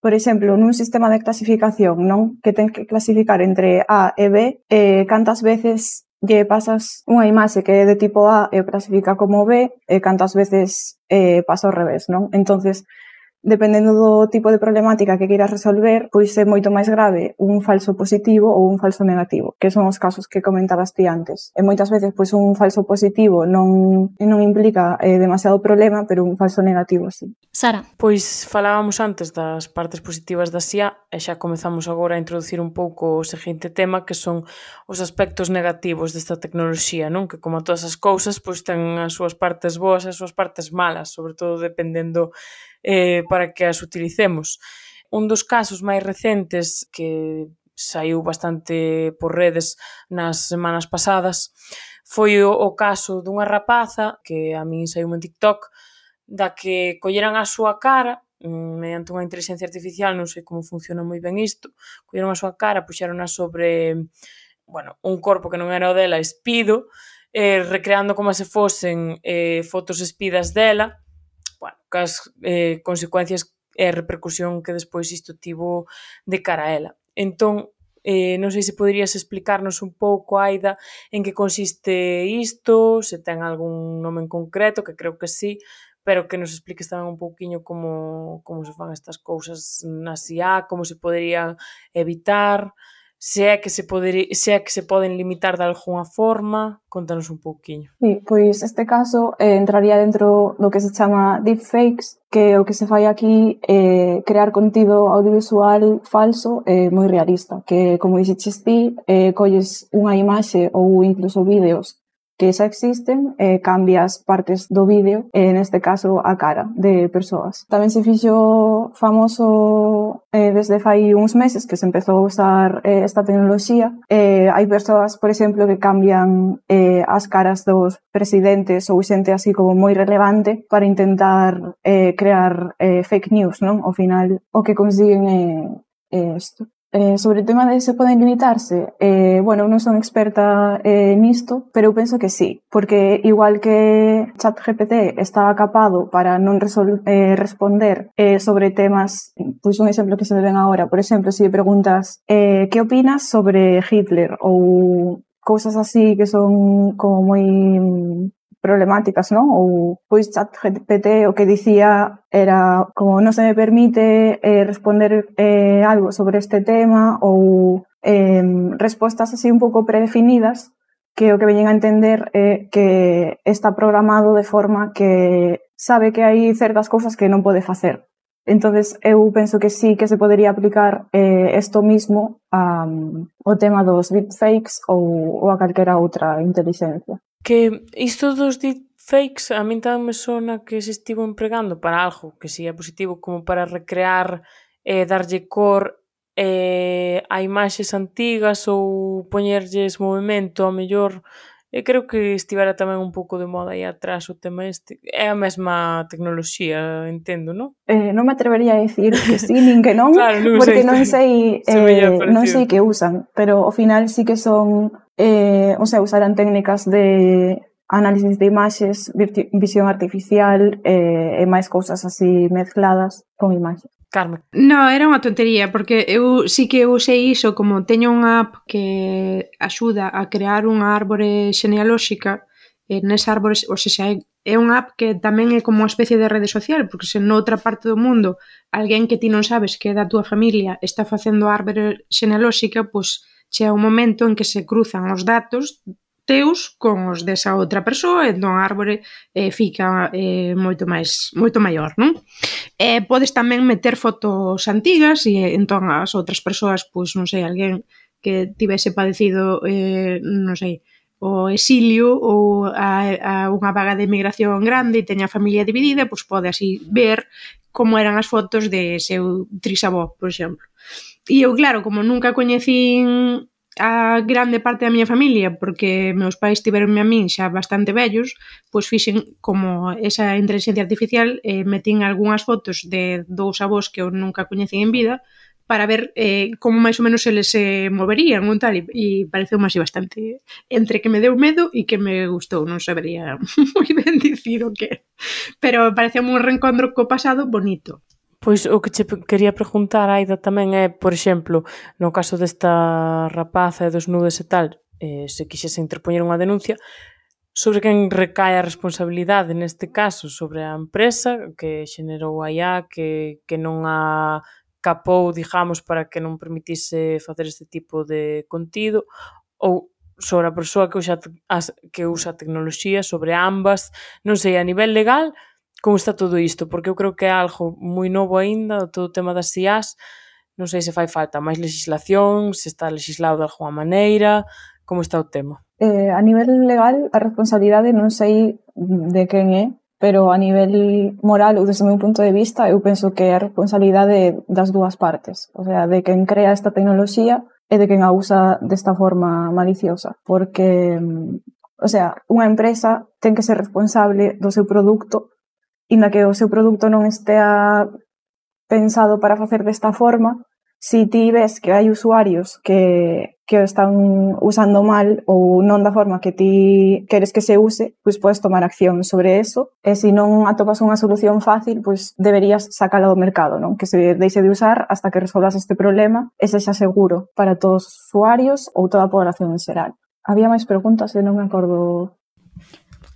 por exemplo, nun sistema de clasificación, non? Que ten que clasificar entre A e B, eh, cantas veces lle pasas unha imaxe que é de tipo A e o clasifica como B, e cantas veces eh, pasa ao revés, non? Entonces, dependendo do tipo de problemática que queiras resolver, pois é moito máis grave un falso positivo ou un falso negativo, que son os casos que comentabas ti antes. E moitas veces, pois un falso positivo non non implica eh, demasiado problema, pero un falso negativo sí.
Sara.
Pois falábamos antes das partes positivas da SIA e xa comezamos agora a introducir un pouco o seguinte tema que son os aspectos negativos desta tecnoloxía, non? Que como todas as cousas, pois ten as súas partes boas e as súas partes malas, sobre todo dependendo eh, para que as utilicemos. Un dos casos máis recentes que saiu bastante por redes nas semanas pasadas foi o, o caso dunha rapaza que a min saiu en TikTok da que colleran a súa cara mm, mediante unha inteligencia artificial, non sei como funciona moi ben isto, colleron a súa cara, puxerona sobre bueno, un corpo que non era o dela, espido, eh, recreando como se fosen eh, fotos espidas dela, cas eh, consecuencias e a repercusión que despois isto tivo de cara a ela. Entón, eh, non sei se poderías explicarnos un pouco, Aida, en que consiste isto, se ten algún nome en concreto, que creo que sí, pero que nos expliques tamén un pouquiño como, como se fan estas cousas na IA, como se poderían evitar, eh, se é que se, poder, se é que se poden limitar de algunha forma, contanos un pouquiño.
Sí, pois este caso eh, entraría dentro do que se chama deepfakes, que o que se fai aquí é eh, crear contido audiovisual falso e eh, moi realista, que como dixeches ti, eh, colles unha imaxe ou incluso vídeos que xa existen e cambias partes do vídeo, e neste caso a cara de persoas. Tamén se fixo famoso eh, desde fai uns meses que se empezou a usar eh, esta tecnoloxía. Eh, hai persoas, por exemplo, que cambian eh, as caras dos presidentes ou xente así como moi relevante para intentar eh, crear eh, fake news, non? Ao final, o que consiguen é, é isto. Eh, sobre o tema de se poden limitarse, eh, bueno, non son experta eh, nisto, pero eu penso que sí, porque igual que ChatGPT está capado para non resol eh, responder eh, sobre temas, pois un exemplo que se me ven agora, por exemplo, se si preguntas eh, que opinas sobre Hitler? Ou cousas así que son como moi problemáticas, non? Ou pois chat GPT o que dicía era como non se me permite eh, responder eh, algo sobre este tema ou eh, respostas así un pouco predefinidas que o que veñen a entender é eh, que está programado de forma que sabe que hai certas cousas que non pode facer. Entonces eu penso que sí que se podería aplicar eh, esto mismo a, um, o tema dos deepfakes ou, ou a calquera outra inteligencia.
Que isto dos deepfakes a min tamén me sona que se estivo empregando para algo que si é positivo como para recrear e eh, darlle cor eh, a imaxes antigas ou poñerlles movimento a mellor E creo que estivera tamén un pouco de moda aí atrás o tema este. É a mesma tecnoloxía, entendo, non?
Eh, non me atrevería a decir que sí nin que non, claro, non porque sei, non sei eh, non sei que usan, pero ao final sí que son eh, o sea, usarán técnicas de análisis de imaxes, visión artificial eh, e máis cousas así mezcladas con imaxes.
Carmen?
No, era unha tontería, porque eu sí que usei iso como teño unha app que axuda a crear unha árbore xenealóxica e nesa árbore, ou seja, é unha app que tamén é como unha especie de rede social, porque se noutra parte do mundo alguén que ti non sabes que é da túa familia está facendo árbore xenealóxica, pois chega un momento en que se cruzan os datos teus con os desa outra persoa, entón a árbore eh, fica eh, moito máis moito maior, non? E eh, podes tamén meter fotos antigas e entón as outras persoas, pois non sei, alguén que tivese padecido, eh, non sei, o exilio ou a, a unha vaga de emigración grande e teña a familia dividida, pois pode así ver como eran as fotos de seu trisabó, por exemplo. E eu, claro, como nunca coñecín a grande parte da miña familia, porque meus pais tiveronme a min xa bastante vellos, pois fixen como esa inteligencia artificial, eh, metín algunhas fotos de dous avós que eu nunca coñecín en vida, para ver eh, como máis ou menos eles se eh, moverían ou tal, e, e pareceu así bastante entre que me deu medo e que me gustou, non sabería moi ben dicir o que pero pareceu un reencontro co pasado bonito.
Pois o que che quería preguntar, Aida, tamén é, por exemplo, no caso desta rapaza e dos nudes e tal, eh, se quixese interpoñer unha denuncia, sobre quen recae a responsabilidade neste caso? Sobre a empresa que xenerou a IA que, que non a capou, digamos, para que non permitise facer este tipo de contido ou sobre a persoa que usa, as, que usa a tecnoloxía, sobre ambas, non sei, a nivel legal, como está todo isto, porque eu creo que é algo moi novo aínda, todo o tema das IAS, non sei se fai falta máis legislación, se está legislado de alguma maneira, como está o tema.
Eh, a nivel legal, a responsabilidade non sei de quen é, pero a nivel moral, ou desde o meu punto de vista, eu penso que é a responsabilidade das dúas partes, o sea, de quen crea esta tecnoloxía e de quen a usa desta forma maliciosa, porque, mm, o sea, unha empresa ten que ser responsable do seu produto inda que o seu produto non estea pensado para facer desta forma, si ti ves que hai usuarios que, que o están usando mal ou non da forma que ti queres que se use, pois podes tomar acción sobre eso. E se non atopas unha solución fácil, pois deberías sacala do mercado, non? Que se deixe de usar hasta que resolvas este problema e sexa seguro para todos os usuarios ou toda a población en xeral. Había máis preguntas e non me acordo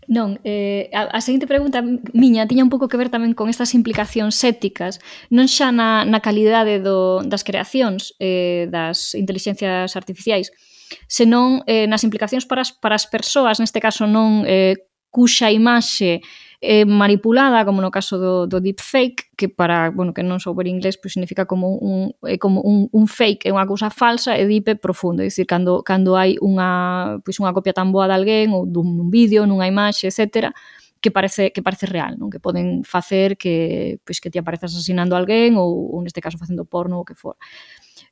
Non, eh, a, a seguinte pregunta miña tiña un pouco que ver tamén con estas implicacións éticas, non xa na, na calidade do, das creacións eh, das inteligencias artificiais, senón eh, nas implicacións para as, para as persoas, neste caso non eh, cuxa imaxe eh, manipulada, como no caso do, do deepfake, que para, bueno, que non souber inglés, pois pues, significa como un, é como un, un fake, é unha cousa falsa e deep é profundo, é dicir, cando, cando hai unha, pois pues, unha copia tan boa de alguén ou dun, dun vídeo, nunha imaxe, etcétera, que parece que parece real, non? Que poden facer que pois que ti aparezas asesinando a alguén ou, ou neste caso facendo porno ou que for.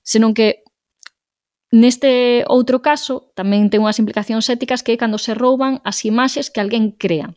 Senón que neste outro caso tamén ten unhas implicacións éticas que é cando se rouban as imaxes que alguén crea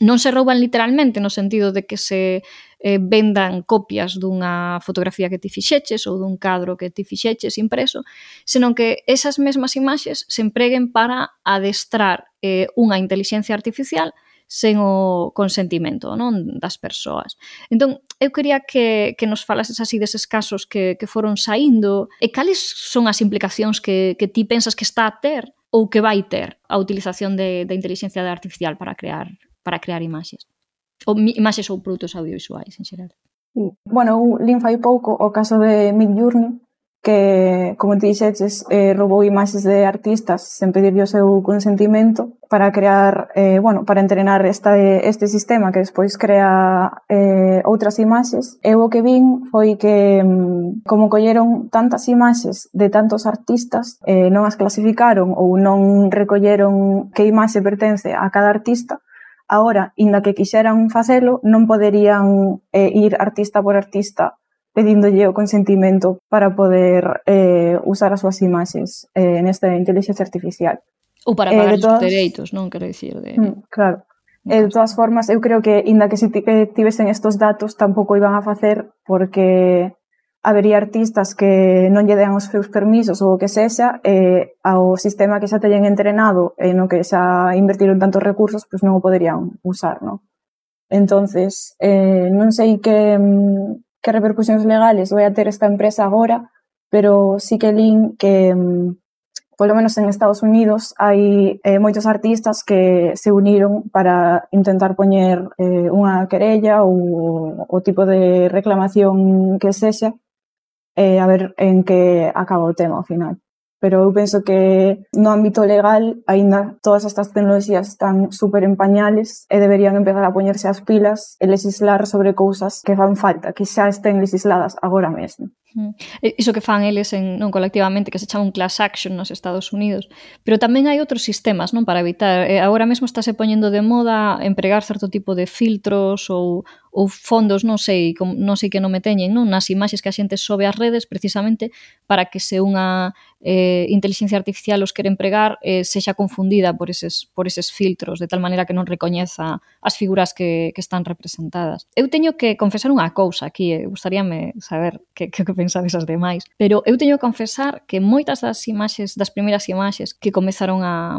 non se rouban literalmente no sentido de que se eh, vendan copias dunha fotografía que ti fixeches ou dun cadro que ti fixeches impreso, senón que esas mesmas imaxes se empreguen para adestrar eh, unha inteligencia artificial sen o consentimento non das persoas. Entón, eu quería que, que nos falases así deses casos que, que foron saindo e cales son as implicacións que, que ti pensas que está a ter ou que vai ter a utilización de, de inteligencia artificial para crear para crear imaxes. Ou imaxes ou produtos audiovisuais en xeral.
Bueno, eu lin fai pouco o caso de Midjourney que, como te dixeches, eh, roubou imaxes de artistas sen pedirlle o seu consentimento para crear, eh, bueno, para entrenar esta, este sistema que despois crea eh, outras imaxes. Eu o que vin foi que mm, como colleron tantas imaxes de tantos artistas, eh, non as clasificaron ou non recolleron que imaxe pertence a cada artista, Ahora, inda que quixeran facelo, non poderían eh, ir artista por artista pedíndolle o consentimento para poder eh, usar as súas imaxes eh, nesta inteligencia artificial.
Ou para eh, pagar eh, os todas... dereitos, non quero dicir de...
Mm, claro. No eh, de todas formas, eu creo que, inda que se eh, tivesen estos datos, tampouco iban a facer porque habería artistas que non lle den os seus permisos ou o que sexa, e ao sistema que xa teñen entrenado e no que xa invertiron tantos recursos, pois non o poderían usar, non? Entonces, eh, non sei que, mm, que repercusións legales vai a ter esta empresa agora, pero sí que lin que, mm, polo menos en Estados Unidos, hai eh, moitos artistas que se uniron para intentar poñer eh, unha querella ou o tipo de reclamación que sexa e a ver en que acaba o tema ao final. pero eu penso que no ámbito legal aínda todas estas tecnoloxías están super en pañales e deberían empezar a poñerse as pilas e legislar sobre cousas que fan falta, que xa estén legisladas agora mesmo. Mm.
Iso que fan eles en, non colectivamente que se chama un class action nos Estados Unidos. Pero tamén hai outros sistemas non para evitar. Eh, agora mesmo estáse poñendo de moda empregar certo tipo de filtros ou, ou fondos non sei non sei que non me teñen non nas imaxes que a xente sobe ás redes precisamente para que se unha eh, inteligencia artificial os quere empregar eh, sexa confundida por eses, por eses filtros, de tal maneira que non recoñeza as figuras que, que están representadas. Eu teño que confesar unha cousa aquí, eh, gustaríame saber que, que, que pensades as demais, pero eu teño que confesar que moitas das imaxes, das primeiras imaxes que comezaron a,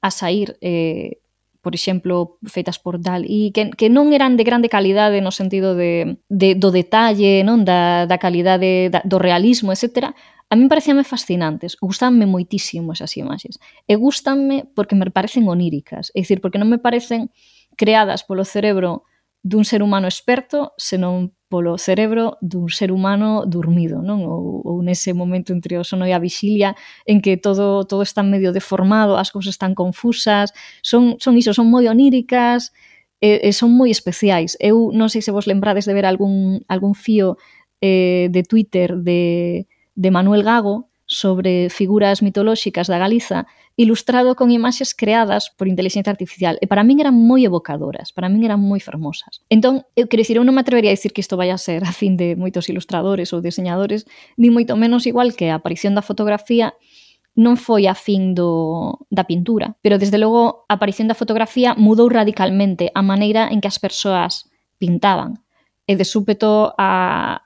a sair eh, por exemplo, feitas por Dal, e que, que non eran de grande calidade no sentido de, de do detalle, non da, da calidade da, do realismo, etc., A mí parecíame fascinantes, gustanme moitísimo esas imaxes. E gustanme porque me parecen oníricas, é dicir, porque non me parecen creadas polo cerebro dun ser humano experto, senón polo cerebro dun ser humano dormido, non? Ou, ou nese momento entre o sono e a vixilia en que todo todo está medio deformado, as cousas están confusas, son son iso, son moi oníricas, e, e son moi especiais. Eu non sei se vos lembrades de ver algún algún fío eh, de Twitter de de Manuel Gago sobre figuras mitolóxicas da Galiza ilustrado con imaxes creadas por inteligencia artificial e para min eran moi evocadoras, para min eran moi fermosas. Entón, eu quero dicir, eu non me atrevería a dicir que isto vai a ser a fin de moitos ilustradores ou diseñadores, ni moito menos igual que a aparición da fotografía non foi a fin do, da pintura, pero desde logo a aparición da fotografía mudou radicalmente a maneira en que as persoas pintaban. E de súpeto a,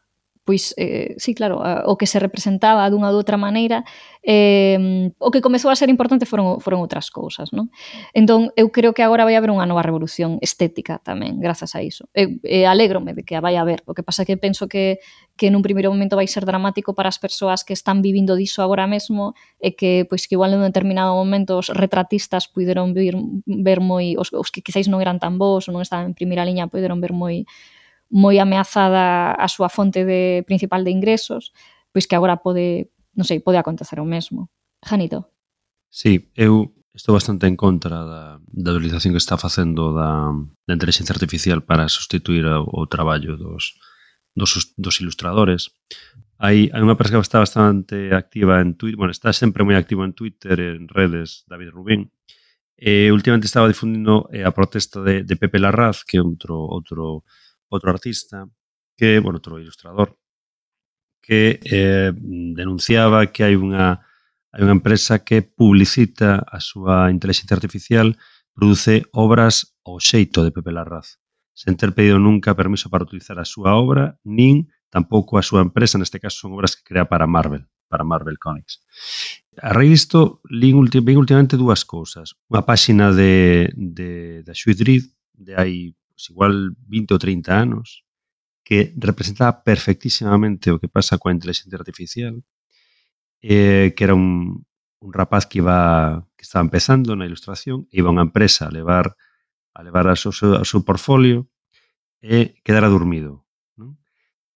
pois, eh, sí, claro, o que se representaba dunha ou outra maneira, eh, o que comezou a ser importante foron, foron outras cousas, non? Entón, eu creo que agora vai haber unha nova revolución estética tamén, grazas a iso. E, eh, alegrome de que a vai haber, o que pasa que penso que, que nun primeiro momento vai ser dramático para as persoas que están vivindo diso agora mesmo e que, pois, que igual en un determinado momento os retratistas puideron vir, ver moi, os, os que quizáis non eran tan bons ou non estaban en primeira liña, puideron ver moi moi ameazada a súa fonte de principal de ingresos, pois que agora pode, non sei, pode acontecer o mesmo. Janito.
Sí, eu estou bastante en contra da, da utilización que está facendo da, da inteligencia artificial para sustituir o, o traballo dos, dos, dos ilustradores. Hai, hai unha persoa que está bastante activa en Twitter, bueno, está sempre moi activo en Twitter, en redes, David Rubín, e últimamente estaba difundindo eh, a protesta de, de Pepe Larraz, que é outro, outro outro artista, que, bueno, outro ilustrador, que eh, denunciaba que hai unha hai unha empresa que publicita a súa inteligencia artificial produce obras ao xeito de Pepe Larraz, sen ter pedido nunca permiso para utilizar a súa obra, nin tampouco a súa empresa, neste caso son obras que crea para Marvel, para Marvel Comics. A raíz disto, lín, ultim, últimamente dúas cousas. Unha páxina de, de, da Xuidrid, de hai pues igual 20 ou 30 anos, que representaba perfectísimamente o que pasa coa inteligencia artificial, eh, que era un, un rapaz que iba que estaba empezando na ilustración, e iba a unha empresa a levar a levar a seu, a seu portfolio e quedara dormido. Non?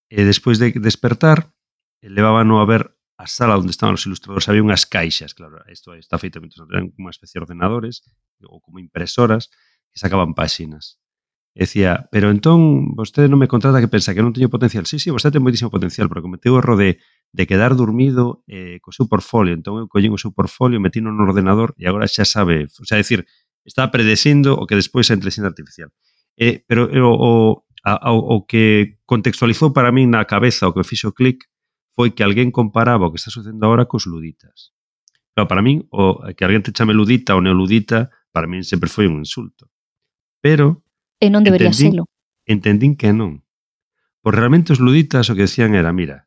E despois de despertar, levábano a ver a sala onde estaban os ilustradores había unhas caixas, claro, isto está feito eran como unha especie de ordenadores ou como impresoras que sacaban páxinas. E decía, pero entón vostede non me contrata que pensa que non teño potencial. Sí, sí, vostede ten moitísimo potencial, pero cometeu o erro de, de quedar dormido eh, co seu portfolio. Entón eu collín o seu portfolio, metino no ordenador e agora xa sabe, o sea, decir, está predecindo o que despois é a inteligencia artificial. Eh, pero eh, o, o, a, o, que contextualizou para min na cabeza o que fixo clic foi que alguén comparaba o que está sucedendo agora cos luditas. Pero para min, o, que alguén te chame ludita ou neoludita, para min sempre foi un insulto. Pero
E non debería entendín, selo.
Entendín que non. Por realmente os luditas o que decían era, mira,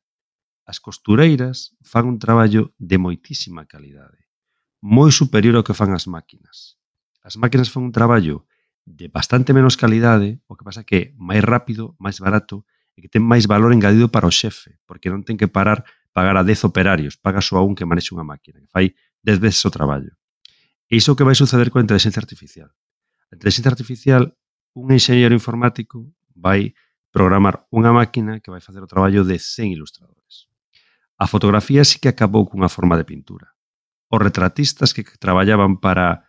as costureiras fan un traballo de moitísima calidade, moi superior ao que fan as máquinas. As máquinas fan un traballo de bastante menos calidade, o que pasa que máis rápido, máis barato e que ten máis valor engadido para o xefe, porque non ten que parar pagar a 10 operarios, paga só a un que manexe unha máquina, que fai 10 veces o traballo. E iso que vai suceder coa inteligencia artificial. A inteligencia artificial un enxeñeiro informático vai programar unha máquina que vai facer o traballo de 100 ilustradores. A fotografía sí que acabou cunha forma de pintura. Os retratistas que traballaban para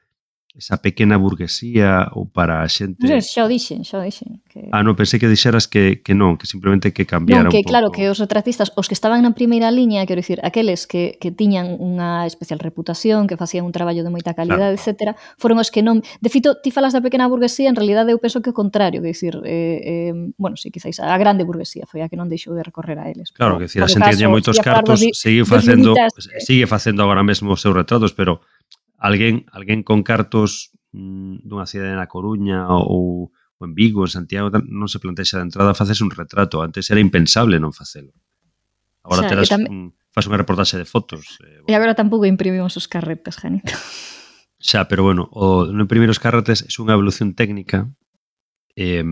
esa pequena burguesía ou para a xente...
Non, xa o dixen, xa o dixen.
Que... Ah, non, pensei que dixeras que, que non, que simplemente que cambiara
non, que,
un pouco.
claro, que os retratistas, os que estaban na primeira liña, quero dicir, aqueles que, que tiñan unha especial reputación, que facían un traballo de moita calidade, claro. etc., foron os que non... De fito, ti falas da pequena burguesía, en realidade eu penso que o contrario, que dicir, eh, eh, bueno, sí, quizáis a grande burguesía foi a que non deixou de recorrer a eles.
Claro, que dicir, a xente que tiña moitos cartos, sigue facendo, eh, sigue facendo agora mesmo os seus retratos, pero alguén alguén con cartos mm, dunha cidade na Coruña ou, ou en Vigo, en Santiago, non se plantexa de entrada facerse un retrato. Antes era impensable non facelo. Agora o sea, terás tam... faz unha reportaxe de fotos.
Eh, bueno. E agora tampouco imprimimos os carretes, Janito.
Xa, pero bueno, o, no imprimir os carretes é unha evolución técnica. Eh,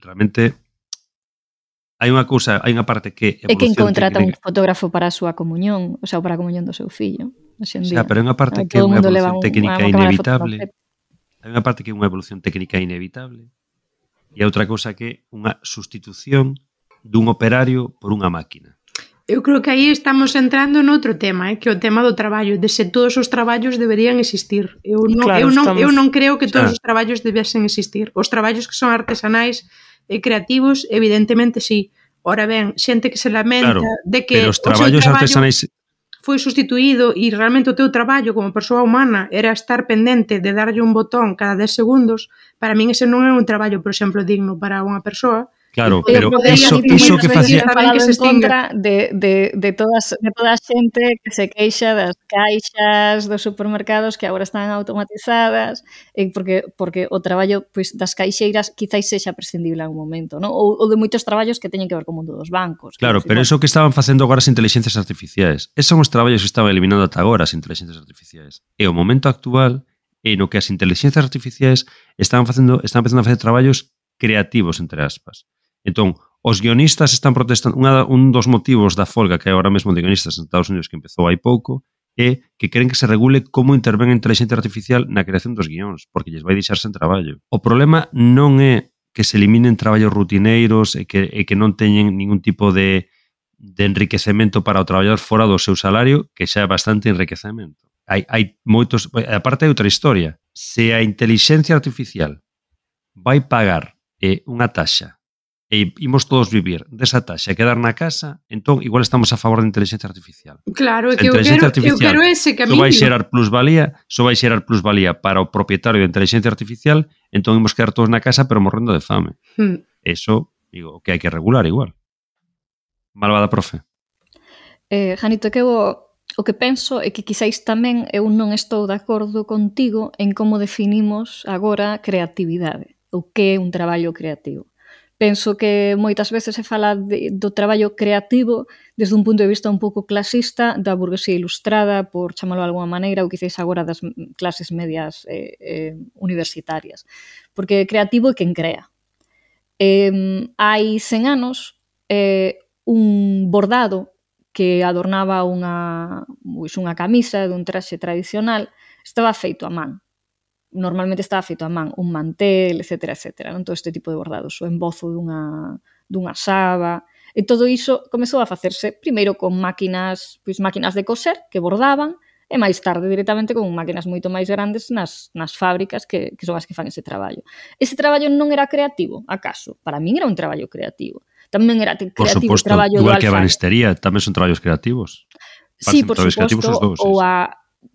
realmente hai unha cousa, hai unha parte que
É quen contrata técnica. un fotógrafo para a súa comunión, ou sea, para a comunión do seu fillo.
Xa, pero é unha parte que é unha evolución técnica un, inevitable. Hai unha parte que é unha evolución técnica inevitable e a outra cousa que é unha sustitución dun operario por unha máquina.
Eu creo que aí estamos entrando noutro tema, eh, que é o tema do traballo, de se todos os traballos deberían existir. Eu non, claro, eu non, estamos... eu non creo que todos ah. os traballos debesen existir. Os traballos que son artesanais e creativos, evidentemente, sí. Ora ben, xente que se lamenta claro, de que...
Pero os traballos traballo... artesanais
foi sustituído e realmente o teu traballo como persoa humana era estar pendente de darlle un botón cada 10 segundos, para min ese non é un traballo, por exemplo, digno para unha persoa
Claro, pero iso, iso
que
facía
que se
contra de, de, de, todas, de toda a xente que se queixa das caixas dos supermercados que agora están automatizadas eh, porque porque o traballo pois, pues, das caixeiras quizáis sexa prescindible en un momento, non? Ou, ou de moitos traballos que teñen que ver co mundo dos bancos.
Claro, pero iso que estaban facendo agora as inteligencias artificiais. Esos son os traballos que estaban eliminando ata agora as inteligencias artificiais. E o momento actual é no que as inteligencias artificiais están facendo están empezando a facer traballos creativos entre aspas. Entón, os guionistas están protestando, unha, un dos motivos da folga que hai agora mesmo de guionistas nos Estados Unidos que empezou hai pouco, é que queren que se regule como intervén a inteligencia artificial na creación dos guións, porque lles vai deixar sen traballo. O problema non é que se eliminen traballos rutineiros e que, e que non teñen ningún tipo de, de enriquecemento para o traballador fora do seu salario, que xa é bastante enriquecemento. Hai, hai moitos... Eh, aparte, hai outra historia. Se a inteligencia artificial vai pagar eh, unha taxa e imos todos vivir desa taxa e quedar na casa, entón igual estamos a favor da inteligencia artificial.
Claro, que eu quero, eu quero ese
camino.
Só
vai xerar plusvalía, só vai xerar plusvalía para o propietario da inteligencia artificial, entón imos quedar todos na casa pero morrendo de fame.
Hmm.
Eso, digo, que hai que regular igual. Malvada profe.
Eh, Janito, que eu o que penso é que quizáis tamén eu non estou de acordo contigo en como definimos agora creatividade, o que é un traballo creativo. Penso que moitas veces se fala de, do traballo creativo desde un punto de vista un pouco clasista da burguesía ilustrada, por chamalo de alguma maneira, ou quizáis agora das clases medias eh, eh, universitarias. Porque creativo é quen crea. Eh, hai 100 anos, eh, un bordado que adornaba unha, pois, unha camisa dun traxe tradicional estaba feito a man normalmente estaba feito a man un mantel, etc. etc non? Todo este tipo de bordados, o embozo dunha, dunha saba... E todo iso comezou a facerse primeiro con máquinas, pois máquinas de coser que bordaban, e máis tarde directamente con máquinas moito máis grandes nas, nas fábricas que, que son as que fan ese traballo. Ese traballo non era creativo, acaso? Para min era un traballo creativo. Tamén era creativo
por
supuesto, traballo
igual
do
que a banistería, tamén son traballos creativos. Parecen
por
supuesto, creativos os dous,
ou a,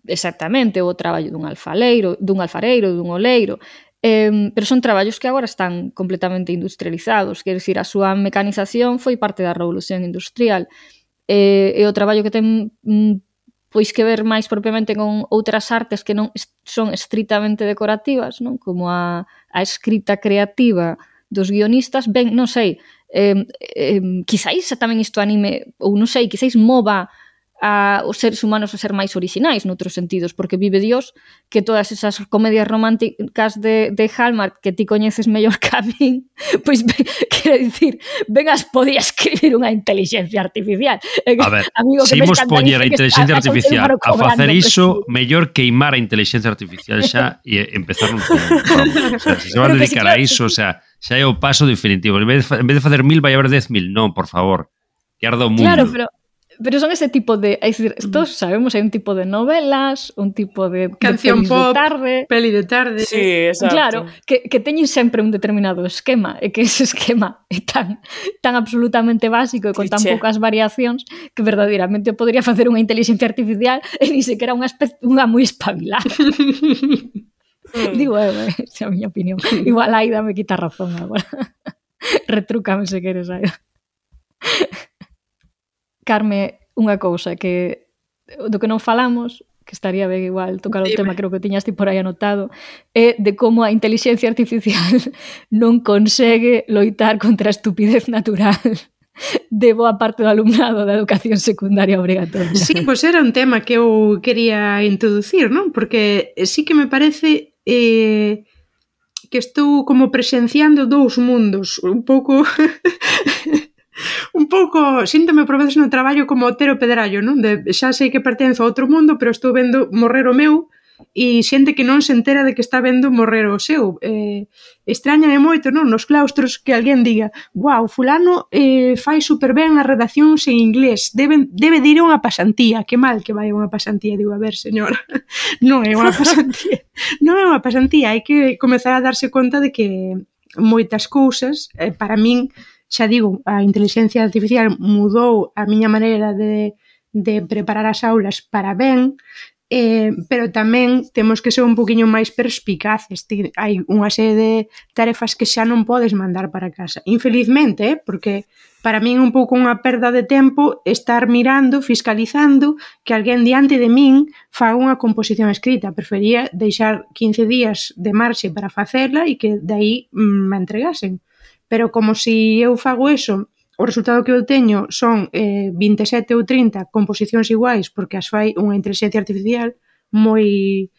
exactamente o traballo dun alfaleiro, dun alfareiro, dun oleiro, Eh, pero son traballos que agora están completamente industrializados, quer dizer, a súa mecanización foi parte da revolución industrial. Eh, e o traballo que ten mm, pois que ver máis propiamente con outras artes que non son estritamente decorativas, non? Como a, a escrita creativa dos guionistas, ben, non sei, eh, eh, quizáis tamén isto anime, ou non sei, quizáis mova a os seres humanos a ser máis orixinais noutros sentidos, porque vive Dios que todas esas comedias románticas de, de Hallmark que ti coñeces mellor que a min, pois quero dicir, ben as podía escribir unha inteligencia artificial. Eh,
a ver,
Amigo,
se imos poñer a inteligencia
está,
artificial
a,
a facer iso,
que...
mellor queimar a inteligencia artificial xa e empezar un o sea, se, se van a dedicar a iso, o sea, xa é o paso definitivo. En vez de, en vez de facer mil, vai haber dez mil. Non, por favor. Que arda o mundo.
Claro, pero pero son ese tipo de, es decir, todos sabemos, hay un tipo de novelas, un tipo de
canción
de
pop,
de tarde,
peli de tarde.
Sí, exacto.
Claro, que, que teñen sempre un determinado esquema, e que ese esquema é tan tan absolutamente básico e con tan
Cliché.
poucas variacións que verdadeiramente o podría facer unha inteligencia artificial e ni sequera unha unha moi espabilada.
mm.
Digo, eu, eh, esa é a miña opinión. Igual Aida me quita razón agora. Retrúcame se queres, Aida. Carme, unha cousa que do que non falamos, que estaría ben igual tocar
Dime.
o tema, creo que tiñas ti por aí anotado, é de como a inteligencia artificial non consegue loitar contra a estupidez natural de boa parte do alumnado da educación secundaria obrigatoria.
Sí, pois era un tema que eu quería introducir, non? Porque sí que me parece eh, que estou como presenciando dous mundos, un pouco un pouco, síntome por veces no traballo como Otero Pedrallo, non? De, xa sei que pertenzo a outro mundo, pero estou vendo morrer o meu e xente que non se entera de que está vendo morrer o seu. Eh, extrañame moito, non? Nos claustros que alguén diga «Guau, fulano eh, fai super ben as redaccións en inglés, debe, debe de ir a unha pasantía, que mal que vai a unha pasantía». Digo, a ver, señora, non é unha pasantía, non é unha pasantía, hai que comezar a darse conta de que moitas cousas, eh, para min, xa digo, a inteligencia artificial mudou a miña maneira de, de preparar as aulas para ben, eh, pero tamén temos que ser un poquinho máis perspicaces. Ti, hai unha serie de tarefas que xa non podes mandar para casa. Infelizmente, eh, porque para min un pouco unha perda de tempo estar mirando, fiscalizando que alguén diante de min faga unha composición escrita. Prefería deixar 15 días de marxe para facela e que dai mm, me entregasen pero como si eu fago eso, o resultado que eu teño son eh, 27 ou 30 composicións iguais, porque as fai unha inteligencia artificial moi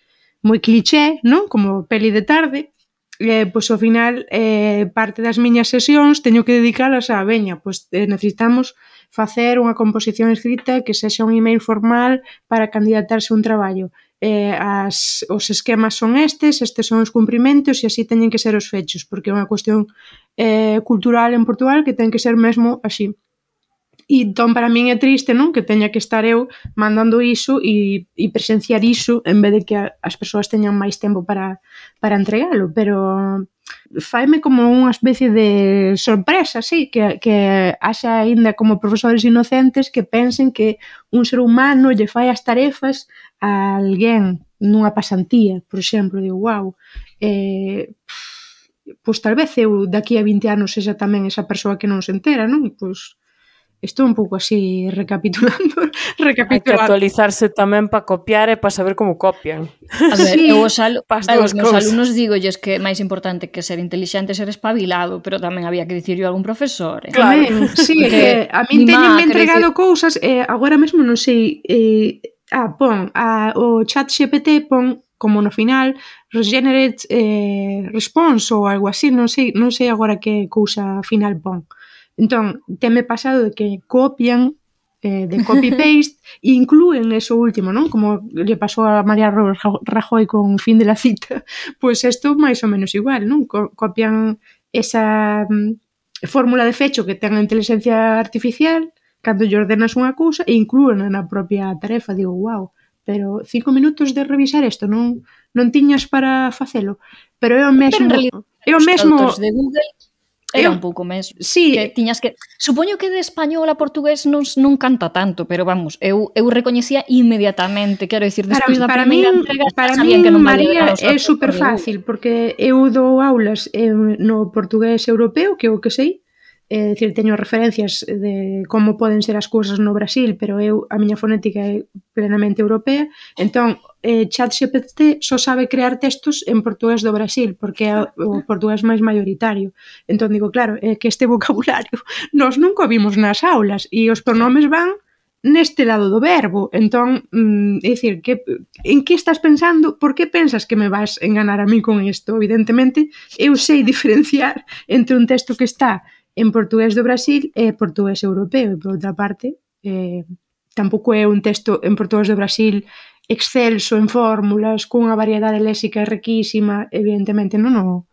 moi cliché, non? Como peli de tarde, eh, pois ao final eh, parte das miñas sesións teño que dedicalas a veña, pois eh, necesitamos facer unha composición escrita que sexa un email formal para candidatarse a un traballo. Eh, as, os esquemas son estes, estes son os cumprimentos e así teñen que ser os fechos, porque é unha cuestión eh, cultural en Portugal que ten que ser mesmo así. E entón para min é triste non? Que teña que estar eu mandando iso e, e presenciar iso en vez de que as persoas teñan máis tempo para, para entregalo, pero faime como unha especie de sorpresa, sí, que, que haxa aínda como profesores inocentes que pensen que un ser humano lle fai as tarefas a alguén nunha pasantía, por exemplo, digo, wow, eh, pff, pois tal vez eu daqui a 20 anos sexa tamén esa persoa que non se entera, non? Pois estou un pouco así recapitulando, recapitulando. Hai
que actualizarse tamén para copiar e para saber como copian.
A ver, sí, eu os, al... os meus alumnos digolles que é máis importante que ser intelixente ser espabilado, pero tamén había que dicirlo a algún profesor. Eh?
Claro, sí, que, a min teñenme entregado decir... cousas e eh, agora mesmo non sei eh, ah, pon, ah, o chat GPT pon como no final regenerate eh, response ou algo así, non sei, non sei agora que cousa final pon. Entón, teme pasado de que copian eh, de copy-paste e incluen eso último, non? Como lle pasou a María Rajoy con fin de la cita. Pois pues isto máis ou menos igual, non? Co copian esa mm, fórmula de fecho que ten a inteligencia artificial cando lle ordenas unha cousa e incluen na propia tarefa. Digo, wow, pero cinco minutos de revisar isto non non tiñas para facelo, pero é o mesmo. Realidad, é o mesmo
de Google Era eu, un pouco mesmo.
Sí.
Que tiñas que... Supoño que de español a portugués non, non canta tanto, pero vamos, eu, eu recoñecía inmediatamente, quero dicir, despois
para,
da
para
primeira
min,
entrega,
para min, que non María, é super fácil, porque eu dou aulas en, no portugués europeo, que é o que sei, É dicir, teño referencias de como poden ser as cousas no Brasil, pero eu a miña fonética é plenamente europea. Entón, eh, ChatGPT só sabe crear textos en portugués do Brasil, porque é o portugués máis maioritario. Entón, digo, claro, é que este vocabulario nós nunca vimos nas aulas e os pronomes van neste lado do verbo. Entón, mm, é dicir, que, en que estás pensando? Por que pensas que me vas enganar a mí con isto? Evidentemente, eu sei diferenciar entre un texto que está en portugués do Brasil e portugués europeo, e por outra parte, eh, tampouco é un texto en portugués do Brasil excelso en fórmulas, cunha variedade léxica riquísima, evidentemente non o,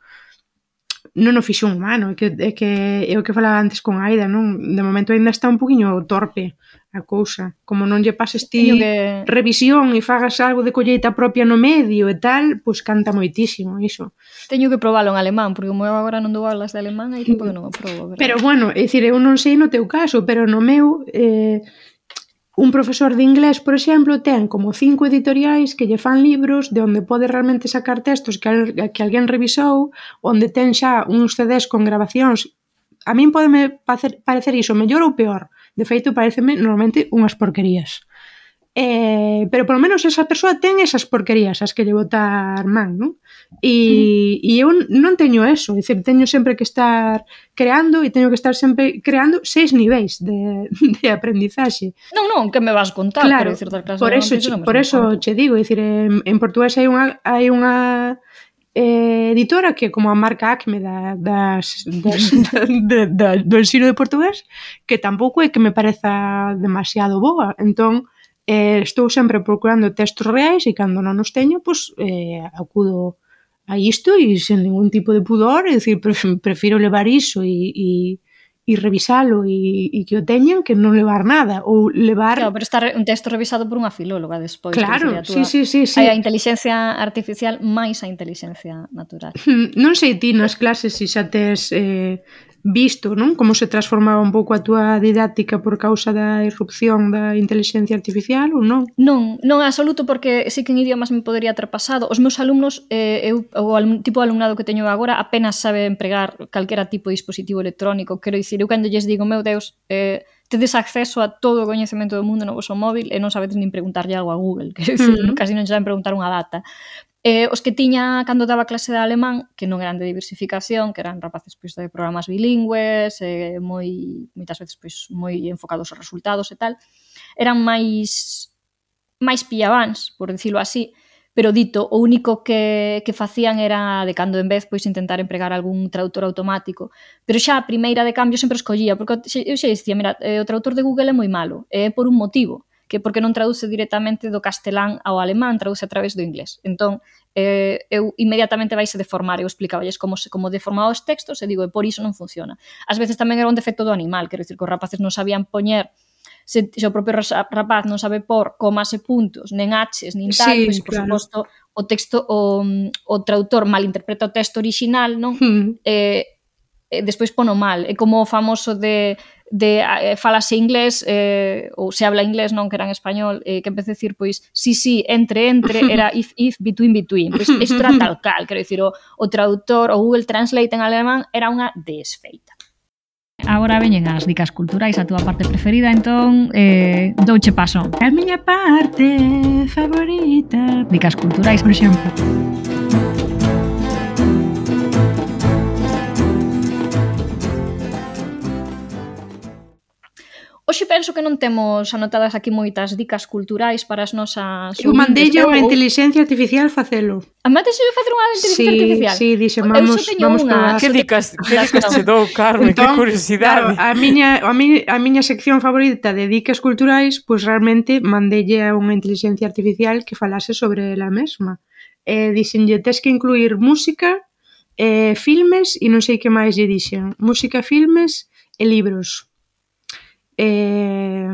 non o fixo un humano, é que, é que é o que falaba antes con Aida, non? De momento aínda está un poquinho torpe a cousa, como non lle pases ti que... revisión e fagas algo de colleita propia no medio e tal, pois canta moitísimo iso.
Teño que probalo en alemán, porque como eu agora non dou aulas de alemán, aí tempo que non o probo.
Verdad? Pero bueno, é dicir, eu non sei no teu caso, pero no meu eh, Un profesor de inglés, por exemplo, ten como cinco editoriais que lle fan libros de onde pode realmente sacar textos que, al, que alguén revisou, onde ten xa uns CDs con grabacións. A min podeme parecer iso mellor ou peor. De feito, pareceme normalmente unhas porquerías. Eh, pero polo menos esa persoa ten esas porquerías as que lle botar man, non? E, e eu non teño eso, é dicir, teño sempre que estar creando e teño que estar sempre creando seis niveis de, de aprendizaxe.
Non, non, que me vas contar,
claro, pero, das clases por eso, che, por eso che digo, é dicir, en, en portugués hai unha hai unha eh, editora que como a marca ACME da, das, das, de, da, do ensino de portugués que tampouco é que me pareza demasiado boa. Entón eh, estou sempre procurando textos reais e cando non os teño pois, eh, acudo a isto e sen ningún tipo de pudor, é dicir, prefiro levar iso e, e e revisalo e, e que o teñan que non levar nada ou levar
Claro, pero está un texto revisado por unha filóloga despois.
Claro, sí, sí, sí, sí.
Hai a inteligencia artificial máis a inteligencia natural.
Hmm, non sei ti nas clases se xa tes eh, visto non como se transformaba un pouco a túa didáctica por causa da irrupción da inteligencia artificial ou non?
Non, non absoluto porque sí que en idiomas me podería ter pasado. Os meus alumnos, eh, eu, o alum, tipo de alumnado que teño agora, apenas sabe empregar calquera tipo de dispositivo electrónico. Quero dicir, eu cando lles digo, meu Deus, eh, tedes acceso a todo o coñecemento do mundo no vosso móvil e non sabedes nin preguntarlle algo a Google, quero dicir, uh -huh. casi non saben preguntar unha data. Eh, os que tiña cando daba clase de alemán, que non eran de diversificación, que eran rapaces pois, de programas bilingües, eh, moi, moitas veces pois, moi enfocados aos resultados e tal, eran máis máis pillabans, por decirlo así, pero dito, o único que, que facían era de cando en vez pois intentar empregar algún traductor automático, pero xa a primeira de cambio sempre escollía, porque eu xa dicía, mira, eh, o traductor de Google é moi malo, é eh, por un motivo, que porque non traduce directamente do castelán ao alemán, traduce a través do inglés. Entón, eh, eu inmediatamente vaise deformar, eu explicaballes como se como deformaba os textos e digo, e por iso non funciona. Ás veces tamén era un defecto do animal, quero dicir que os rapaces non sabían poñer se, se o propio rapaz non sabe por comas e puntos, nen h's, nin tal, sí, pois, por claro. suposto, o texto, o, o traductor malinterpreta o texto orixinal, non? Hmm. Eh, e despois pono mal. É como o famoso de de eh, falase inglés eh, ou se habla inglés non que era en español eh, que empecé a decir pois si sí, si sí, entre entre era if if between between pois isto era tal cal quero dicir o, o traductor o Google Translate en alemán era unha desfeita
Agora veñen as dicas culturais a túa parte preferida, entón eh, douche paso.
A miña parte favorita.
Dicas culturais, por exemplo.
Oxe penso que non temos anotadas aquí moitas dicas culturais para as nosas...
Eu mandei a inteligencia artificial facelo.
A mate se facer unha inteligencia
sí,
artificial?
Sí, dixen, vamos, vamos
unha... probar. Que dicas, que dicas che dou, Carmen, entón, que curiosidade.
Claro, a, miña, a, miña, a miña sección favorita de dicas culturais, pois pues realmente mandelle a unha inteligencia artificial que falase sobre ela mesma. Eh, dixenlle, tes que incluir música, eh, filmes e non sei que máis lle dixen. Música, filmes e libros Eh,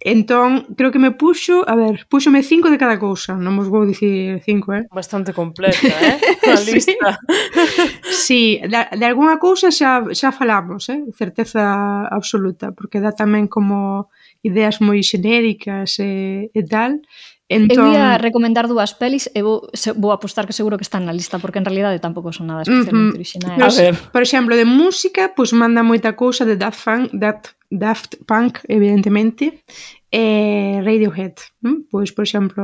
entón, creo que me puxo, a ver, puxome cinco de cada cousa, non vos vou dicir cinco, eh?
Bastante completa, eh? A lista.
sí, de, de alguna cousa xa, xa falamos, eh? Certeza absoluta, porque dá tamén como ideas moi xenéricas e, e tal,
Entón... Eu ia recomendar dúas pelis e vou, se, vou apostar que seguro que están na lista porque en realidade tampouco son nada especialmente uh -huh. originais.
Por exemplo, de música, pois pues, manda moita cousa de Daft Punk, Daft, Daft Punk evidentemente, e Radiohead. Pois, por exemplo,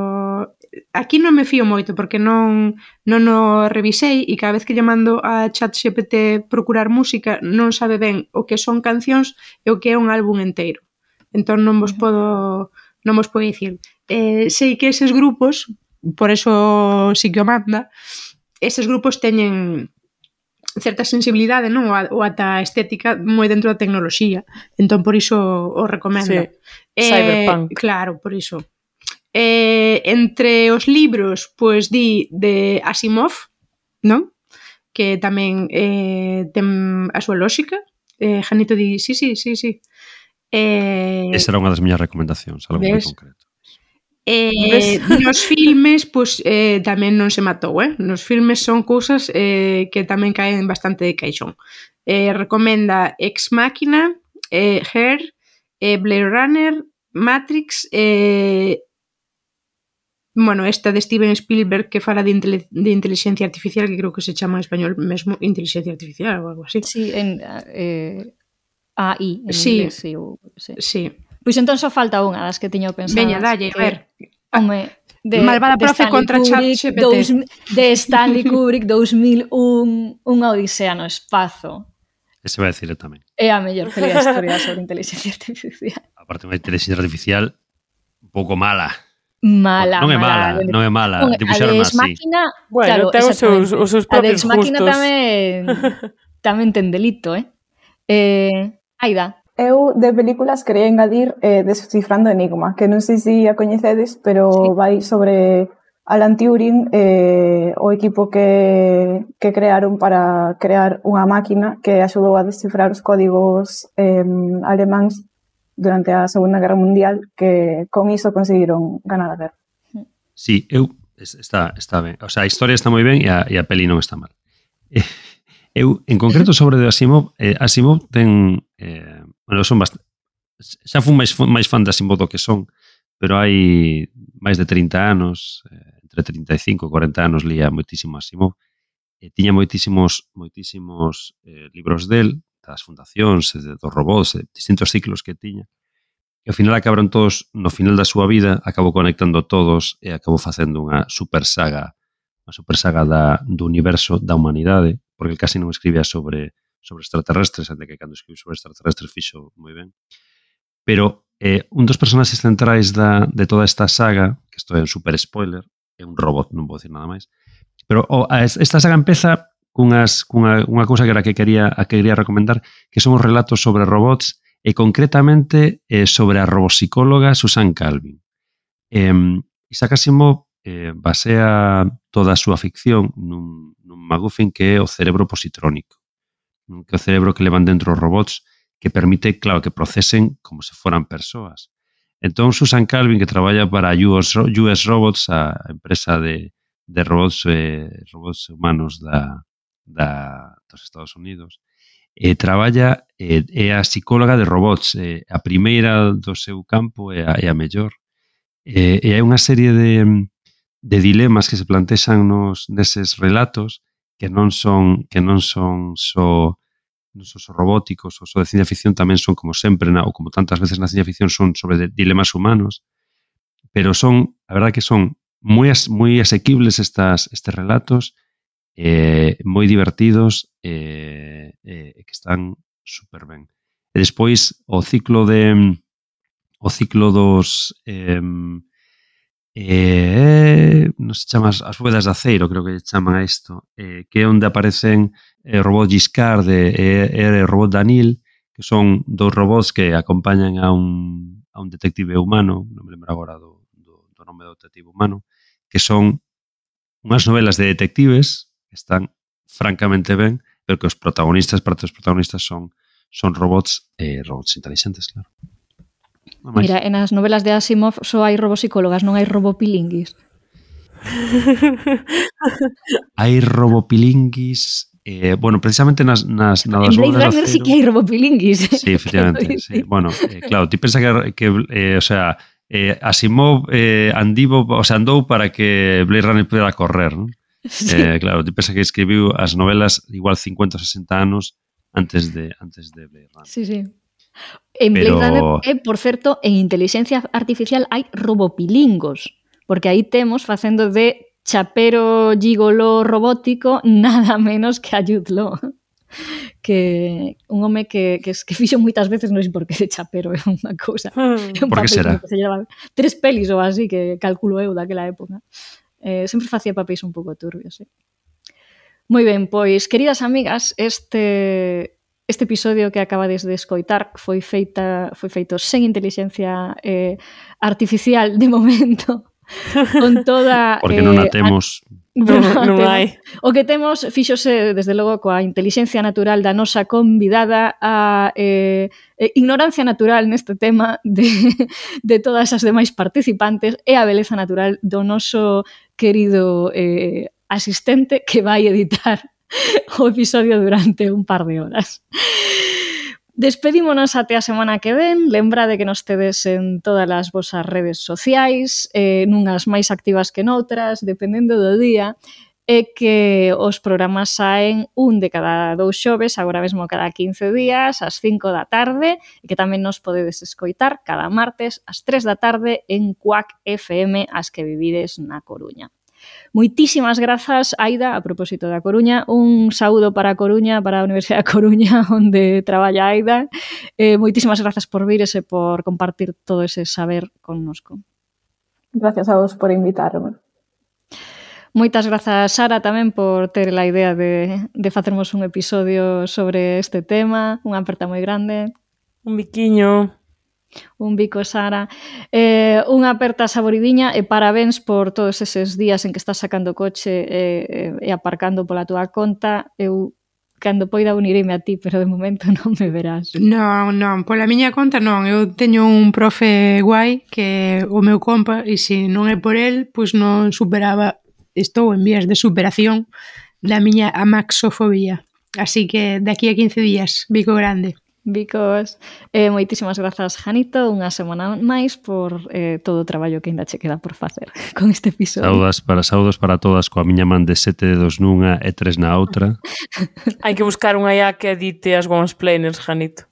aquí non me fío moito porque non, non o revisei e cada vez que lle mando a chat GPT procurar música non sabe ben o que son cancións e o que é un álbum enteiro. Entón non vos podo non vos podo dicir eh, sei que eses grupos, por eso sí que o manda, eses grupos teñen certa sensibilidade, non? Ou ata estética moi dentro da tecnoloxía. Entón, por iso o recomendo. Sí.
Eh, Cyberpunk.
Claro, por iso. Eh, entre os libros, pois di de Asimov, non? Que tamén eh, ten a súa lógica. Eh, Janito di, sí, sí, sí, sí.
Eh, Esa era unha das miñas recomendacións, algo moi concreto.
Eh, nos filmes, pois, eh, tamén non se matou, eh? Nos filmes son cousas eh, que tamén caen bastante de caixón. Eh, recomenda Ex Máquina, eh, Her, eh, Blade Runner, Matrix, eh, bueno, esta de Steven Spielberg que fala de, de inteligencia artificial, que creo que se chama en español mesmo inteligencia artificial ou algo así.
Sí, en eh, AI, en
sí,
inglés, sí, o, sí.
sí.
Pois entón só falta unha das que tiño pensado.
Veña, dalle, a ver.
Home,
de, Malvada de profe Stanley contra Kubrick,
dous, de Stanley Kubrick 2001 unha odisea no espazo.
Ese vai a tamén.
É a mellor peli da historia sobre inteligencia artificial.
A parte unha inteligencia artificial un pouco mala.
Mala,
non é
mala,
mala non é mala,
non, a así. Máquina,
bueno,
claro,
ten os seus, os seus propios
a Máquina tamén tamén ten delito, eh? Eh, Aida,
Eu de películas quería engadir eh, Descifrando Enigma, que non sei se a coñecedes, pero sí. vai sobre Alan Turing, eh, o equipo que, que crearon para crear unha máquina que axudou a descifrar os códigos eh, alemáns durante a Segunda Guerra Mundial, que con iso conseguiron ganar a guerra.
Sí, eu está, está ben. O sea, a historia está moi ben e a, e a peli non está mal. Eu, en concreto, sobre de Asimov, eh, Asimov ten... Eh, Bueno, son bastante xa fun máis, máis fan da Simbo do que son, pero hai máis de 30 anos, eh, entre 35 e 40 anos lía moitísimo a Simbo, e tiña moitísimos moitísimos eh, libros del, das fundacións, dos robots, de distintos ciclos que tiña. E ao final acabaron todos, no final da súa vida, acabou conectando todos e acabou facendo unha super saga, unha super saga da, do universo da humanidade, porque el casi non escribía sobre sobre extraterrestres, até que cando escribiu sobre extraterrestres fixo moi ben. Pero eh, un dos personaxes centrais da, de toda esta saga, que isto é un super spoiler, é un robot, non vou dicir nada máis, pero oh, esta saga empeza cunhas, cunha, unha cousa que era que quería, a que quería recomendar, que son os relatos sobre robots e concretamente eh, sobre a robopsicóloga Susan Calvin. Eh, Isaac Asimov eh, basea toda a súa ficción nun, nun MacGuffin que é o cerebro positrónico que o cerebro que levan dentro os robots que permite, claro, que procesen como se foran persoas. Entón, Susan Calvin, que traballa para US, US Robots, a empresa de, de robots, eh, robots humanos da, da, dos Estados Unidos, eh, traballa, eh, é a psicóloga de robots, eh, a primeira do seu campo é a, é a mellor. Eh, e hai unha serie de, de dilemas que se plantexan nos, neses relatos que non son que non son só non son só robóticos ou só de ciencia ficción tamén son como sempre na, ou como tantas veces na ciencia ficción son sobre de, dilemas humanos pero son a verdade que son moi as, moi asequibles estas estes relatos eh, moi divertidos e eh, eh, que están super ben e despois o ciclo de o ciclo dos eh, eh, non se chama as, as bóvedas de aceiro, creo que chama isto, eh, que é onde aparecen eh, o robot Giscard e, e, eh, e eh, o robot Danil, que son dous robots que acompañan a un, a un detective humano, non me lembro agora do, do, do nome do detective humano, que son unhas novelas de detectives que están francamente ben, pero que os protagonistas, parte dos protagonistas son son robots, eh, robots inteligentes, claro. No.
Mira, en as novelas de Asimov só hai robopsicólogas, non hai robopilinguis.
hai robopilinguis Eh, bueno, precisamente nas, nas, nas
en Blade Runner sí que hai robopilinguis.
Sí, efectivamente. sí. Bueno, eh, claro, ti pensa que, que eh, o sea, eh, Asimov eh, andivo, o sea, andou para que Blade Runner pudera correr, ¿no? Sí. Eh, claro, ti pensa que escribiu as novelas igual 50 ou 60 anos antes de antes de Blade Runner.
Sí, sí. En Blade Pero... Runner, eh, por certo, en inteligencia artificial hai robopilingos, porque aí temos facendo de chapero gigolo robótico nada menos que a Jude Law que un home que, que, que fixo moitas veces non sei por que de chapero é unha cousa
hmm. un por que será?
Que se lleva tres pelis ou así que calculo eu daquela época eh, sempre facía papéis un pouco turbios eh? moi ben, pois queridas amigas este Este episodio que acabades de escoitar foi feita foi feito sen inteligencia eh, artificial de momento. Con toda
Porque eh, non a temos.
Non, non, non hai.
O que temos fíxose desde logo coa inteligencia natural da nosa convidada a eh, eh ignorancia natural neste tema de, de todas as demais participantes e a beleza natural do noso querido eh, asistente que vai editar o episodio durante un par de horas. Despedímonos até a semana que ven. Lembrade que nos tedes en todas as vosas redes sociais, eh, nunhas máis activas que noutras, dependendo do día, e que os programas saen un de cada dous xoves, agora mesmo cada 15 días, ás 5 da tarde, e que tamén nos podedes escoitar cada martes ás 3 da tarde en Cuac FM, as que vivides na Coruña. Moitísimas grazas, Aida, a propósito da Coruña. Un saúdo para a Coruña, para a Universidade da Coruña, onde traballa Aida. Eh, moitísimas grazas por vires e por compartir todo ese saber connosco.
Gracias a vos por invitarme.
Moitas grazas, Sara, tamén por ter a idea de, de facermos un episodio sobre este tema. Unha aperta moi grande.
Un biquiño.
Un bico, Sara. Eh, unha aperta saboridiña e parabéns por todos eses días en que estás sacando coche e, e aparcando pola túa conta. Eu cando poida unireme a ti, pero de momento non me verás.
Non, non, pola miña conta non. Eu teño un profe guai que o meu compa e se non é por el, pois non superaba, estou en vías de superación da miña amaxofobía. Así que de aquí a 15 días, bico grande.
Bicos, eh, moitísimas grazas, Janito, unha semana máis por eh, todo o traballo que ainda che queda por facer con este episodio.
Saudas para saudos para todas coa miña man de sete dedos nunha e tres na outra.
Hai que buscar unha IA que edite as planers, Janito.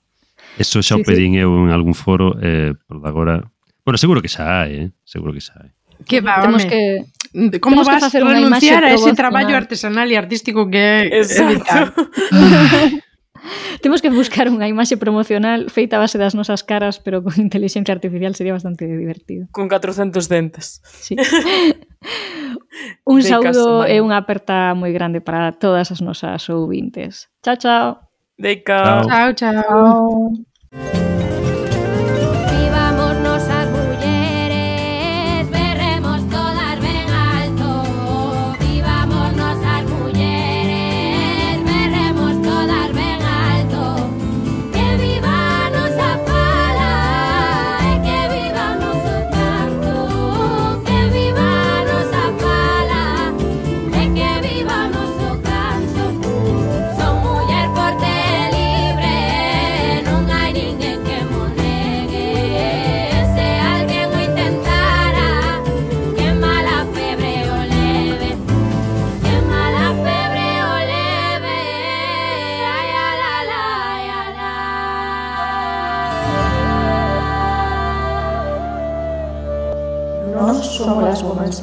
Eso xa sí, o pedín sí. eu en algún foro, eh, por agora... Bueno, seguro que xa hai, eh? seguro que xa hai.
Que va,
temos que
Como vas a renunciar a ese traballo artesanal e artístico que é Exacto.
Temos que buscar unha imaxe promocional feita a base das nosas caras, pero con inteligencia artificial sería bastante divertido.
Con 400 dentes.
Sí. Un saúdo e unha aperta moi grande para todas as nosas ouvintes. Chao, chao.
Deica.
Chao, chao. chao.
Somos las Women's.